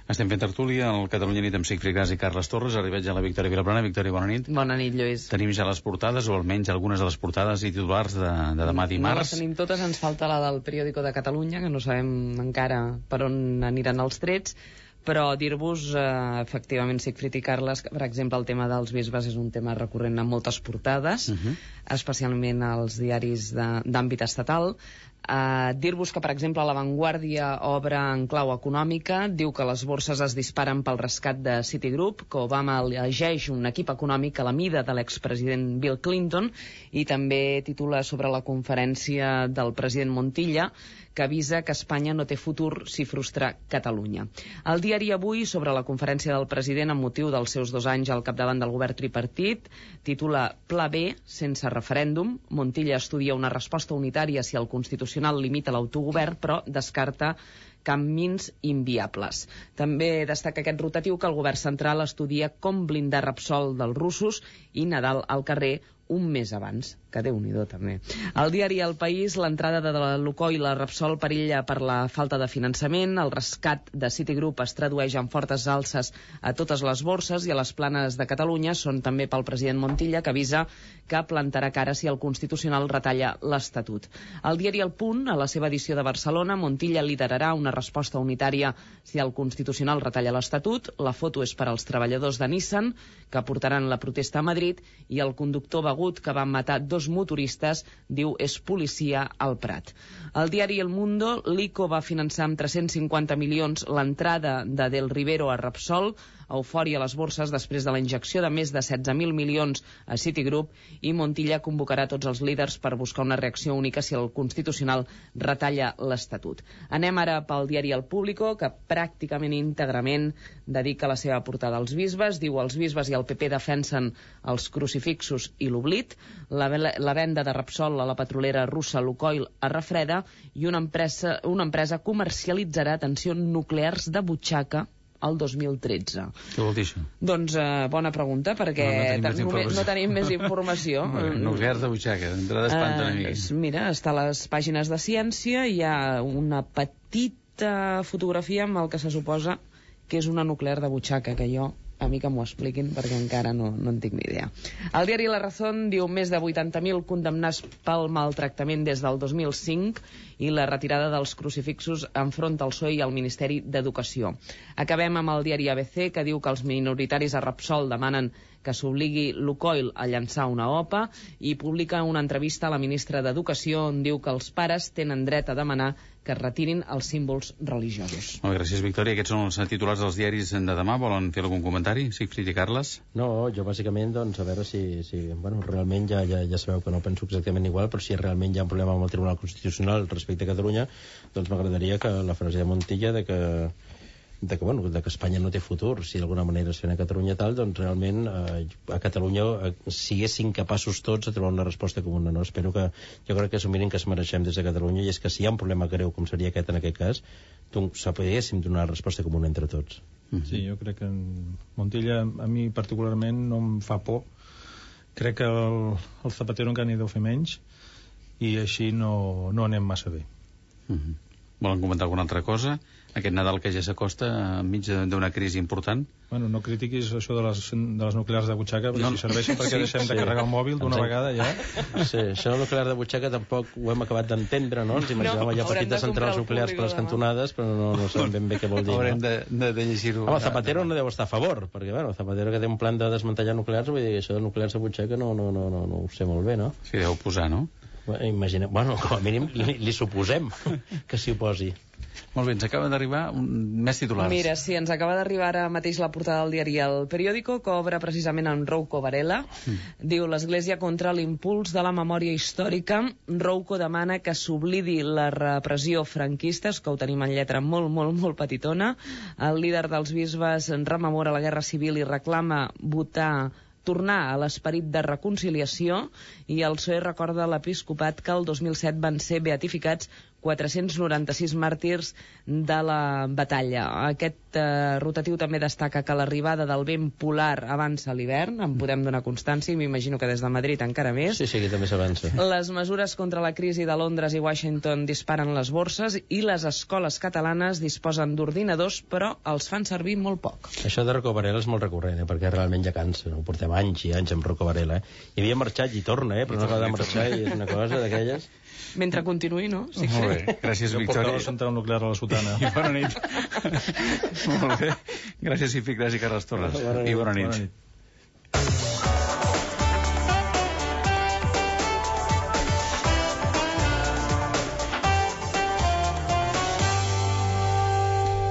Estem fent tertúlia al Catalunya Nit amb Sigfrid Gas i Carles Torres. Ha arribat ja la Victòria Vilaplana. Victòria, bona nit. Bona nit, Lluís. Tenim ja les portades, o almenys algunes de les portades i titulars de, de demà No les dimarts. tenim totes, ens falta la del periòdico de Catalunya, que no sabem encara per on aniran els trets, però dir-vos, eh, efectivament, Sigfrid i Carles, que, per exemple, el tema dels bisbes és un tema recurrent en moltes portades, Uh -huh. especialment als diaris d'àmbit estatal. Uh, Dir-vos que, per exemple, La Vanguardia obre en clau econòmica, diu que les borses es disparen pel rescat de Citigroup, que Obama elegeix un equip econòmic a la mida de l'expresident Bill Clinton, i també titula sobre la conferència del president Montilla, que avisa que Espanya no té futur si frustra Catalunya. El diari Avui, sobre la conferència del president amb motiu dels seus dos anys al capdavant del govern tripartit, titula Pla B, sense referèndum. Montilla estudia una resposta unitària si el Constitucional limita l'autogovern, però descarta camins inviables. També destaca aquest rotatiu que el govern central estudia com blindar Repsol dels russos i Nadal al carrer un mes abans, que déu nhi també. Al diari El País, l'entrada de la Lucó i la Repsol perilla per la falta de finançament, el rescat de Citigroup es tradueix en fortes alces a totes les borses i a les planes de Catalunya són també pel president Montilla, que avisa que plantarà cara si el Constitucional retalla l'Estatut. Al diari El Punt, a la seva edició de Barcelona, Montilla liderarà una resposta unitària si el Constitucional retalla l'Estatut. La foto és per als treballadors de Nissan, que portaran la protesta a Madrid, i el conductor begut que va matar dos motoristes diu és policia al Prat. El diari El Mundo, l'ICO va finançar amb 350 milions l'entrada de Del Rivero a Repsol, eufòria a les borses després de la injecció de més de 16.000 milions a Citigroup i Montilla convocarà tots els líders per buscar una reacció única si el Constitucional retalla l'Estatut. Anem ara pel diari El Público, que pràcticament íntegrament dedica la seva portada als bisbes. Diu els bisbes i el PP defensen els crucifixos i l'oblit, la, la venda de Repsol a la petrolera russa Lukoil a refreda i una empresa, una empresa comercialitzarà, atenció, nuclears de butxaca el 2013. Què vol dir això? Doncs eh, bona pregunta, perquè No, no tenim més només- no tenim més informació. <laughs> Nuclears de butxaca, d'entrada espanta una Eh, mica. mira, està a les pàgines de ciència, hi ha una petita fotografia amb el que se suposa que és una nuclear de butxaca, que jo a mi que m'ho expliquin perquè encara no, no en tinc ni idea. El diari La Razón diu més de 80.000 condemnats pel maltractament des del 2005 i la retirada dels crucifixos enfronta el PSOE i el Ministeri d'Educació. Acabem amb el diari ABC que diu que els minoritaris a Repsol demanen que s'obligui Lukoil a llançar una OPA i publica una entrevista a la ministra d'Educació on diu que els pares tenen dret a demanar que es retirin els símbols religiosos. Molt bé, gràcies, Victòria. Aquests són els titulars dels diaris de demà. Volen fer algun comentari? Sigfrid i Carles? No, jo bàsicament, doncs, a veure si, si bueno, realment ja, ja, ja sabeu que no penso exactament igual, però si realment hi ha un problema amb el Tribunal Constitucional respecte a Catalunya, doncs m'agradaria que la frase de Montilla de que de que, bueno, de que Espanya no té futur, si d'alguna manera es fent a Catalunya tal, doncs realment eh, a Catalunya eh, siguessin capaços tots de trobar una resposta comuna. No? Espero que, jo crec que és un mínim que es mereixem des de Catalunya i és que si hi ha un problema greu com seria aquest en aquest cas, doncs sapiguéssim donar una resposta comuna entre tots. Sí, jo crec que en Montilla a mi particularment no em fa por. Crec que el, el Zapatero encara n'hi deu fer menys i així no, no anem massa bé. Uh -huh. Volen comentar alguna altra cosa? Aquest Nadal que ja s'acosta enmig de- d'una crisi important? Bueno, no critiquis això de les, de les nuclears de butxaca, perquè No, si serveixen perquè sí, deixem de sí. carregar el mòbil d'una vegada ja. Sí, això del nuclear de butxaca tampoc ho hem acabat d'entendre, no? Ens imaginàvem No, allà haurem petites de centrals nuclears per les cantonades, però no, no sabem ben bé què vol dir. Haurem no? de, de, de llegir-ho. Home, Zapatero no deu estar a favor, perquè, bueno, Zapatero que té un plan de desmantellar nuclears, vull dir, això de nuclears de butxaca no, no, no, no, no ho sé molt bé, no? Sí, deu posar, no? Bueno, imaginem, bueno, com a mínim li, li suposem que s'hi oposi. Molt bé, ens acaba d'arribar un... més titulars. Mira, sí, ens acaba d'arribar ara mateix la portada del diari El Periódico, que obre precisament amb Rouco Varela. Diu l'Església contra l'impuls de la memòria històrica. Rouco demana que s'oblidi la repressió franquista, que ho tenim en lletra molt, molt, molt petitona. El líder dels bisbes rememora la Guerra Civil i reclama votar tornar a l'esperit de reconciliació i el PSOE recorda l'episcopat que el 2007 van ser beatificats 496 màrtirs de la batalla. Aquest eh, rotatiu també destaca que l'arribada del vent polar avança l'hivern, en podem donar constància, i m'imagino que des de Madrid encara més. Sí, sí, que també s'avança. Les mesures contra la crisi de Londres i Washington disparen les borses i les escoles catalanes disposen d'ordinadors, però els fan servir molt poc. Això de Rocco Varela és molt recurrent, eh? perquè realment ja cansa. No? Portem anys i anys amb Rocco Varela. Eh? I havia marxat i torna, eh? però no acaba de marxar i és una cosa d'aquelles... Mentre continuï, no? Sí, Molt bé, <laughs> gràcies, Jo Victòria. portava la central nuclear a la sotana. I bona nit. <laughs> Molt bé. Gràcies, Ificràs i Carles Torres. Bona nit. I bona nit. Bona nit.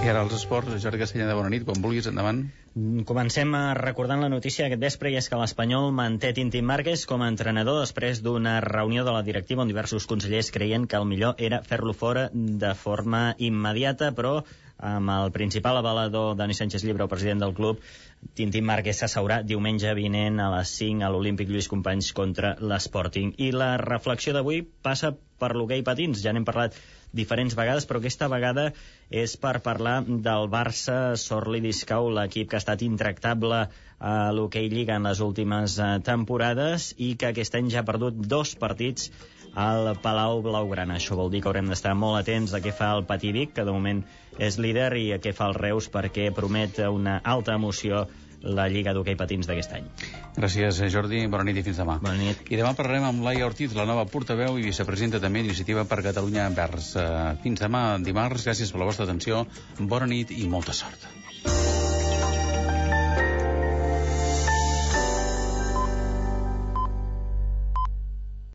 I ara els esports, Jordi Castellà de bona nit, quan vulguis, endavant. Mm, Comencem eh, recordant la notícia d'aquest vespre i és que l'Espanyol manté Tintín Márquez com a entrenador després d'una reunió de la directiva on diversos consellers creien que el millor era fer-lo fora de forma immediata, però amb el principal avalador Dani Sánchez Llibre, el president del club, Tintín Márquez s'asseurà diumenge vinent a les 5 a l'Olímpic Lluís Companys contra l'Sporting. I la reflexió d'avui passa per l'hoquei patins. Ja n'hem parlat diferents vegades, però aquesta vegada és per parlar del Barça Sorli Discau, l'equip que ha estat intractable a l'hoquei Lliga en les últimes eh, temporades i que aquest any ja ha perdut dos partits al Palau Blaugrana. Això vol dir que haurem d'estar molt atents a què fa el Patí Vic, que de moment és líder, i a què fa el Reus, perquè promet una alta emoció la Lliga d'Hoquei Patins d'aquest any. Gràcies, Jordi. Bona nit i fins demà. Bona nit. I demà parlarem amb Laia Ortiz, la nova portaveu i vicepresidenta també d'Iniciativa per Catalunya Envers. Eh, Fins demà, dimarts. Gràcies per la vostra atenció. Bona nit i molta sort.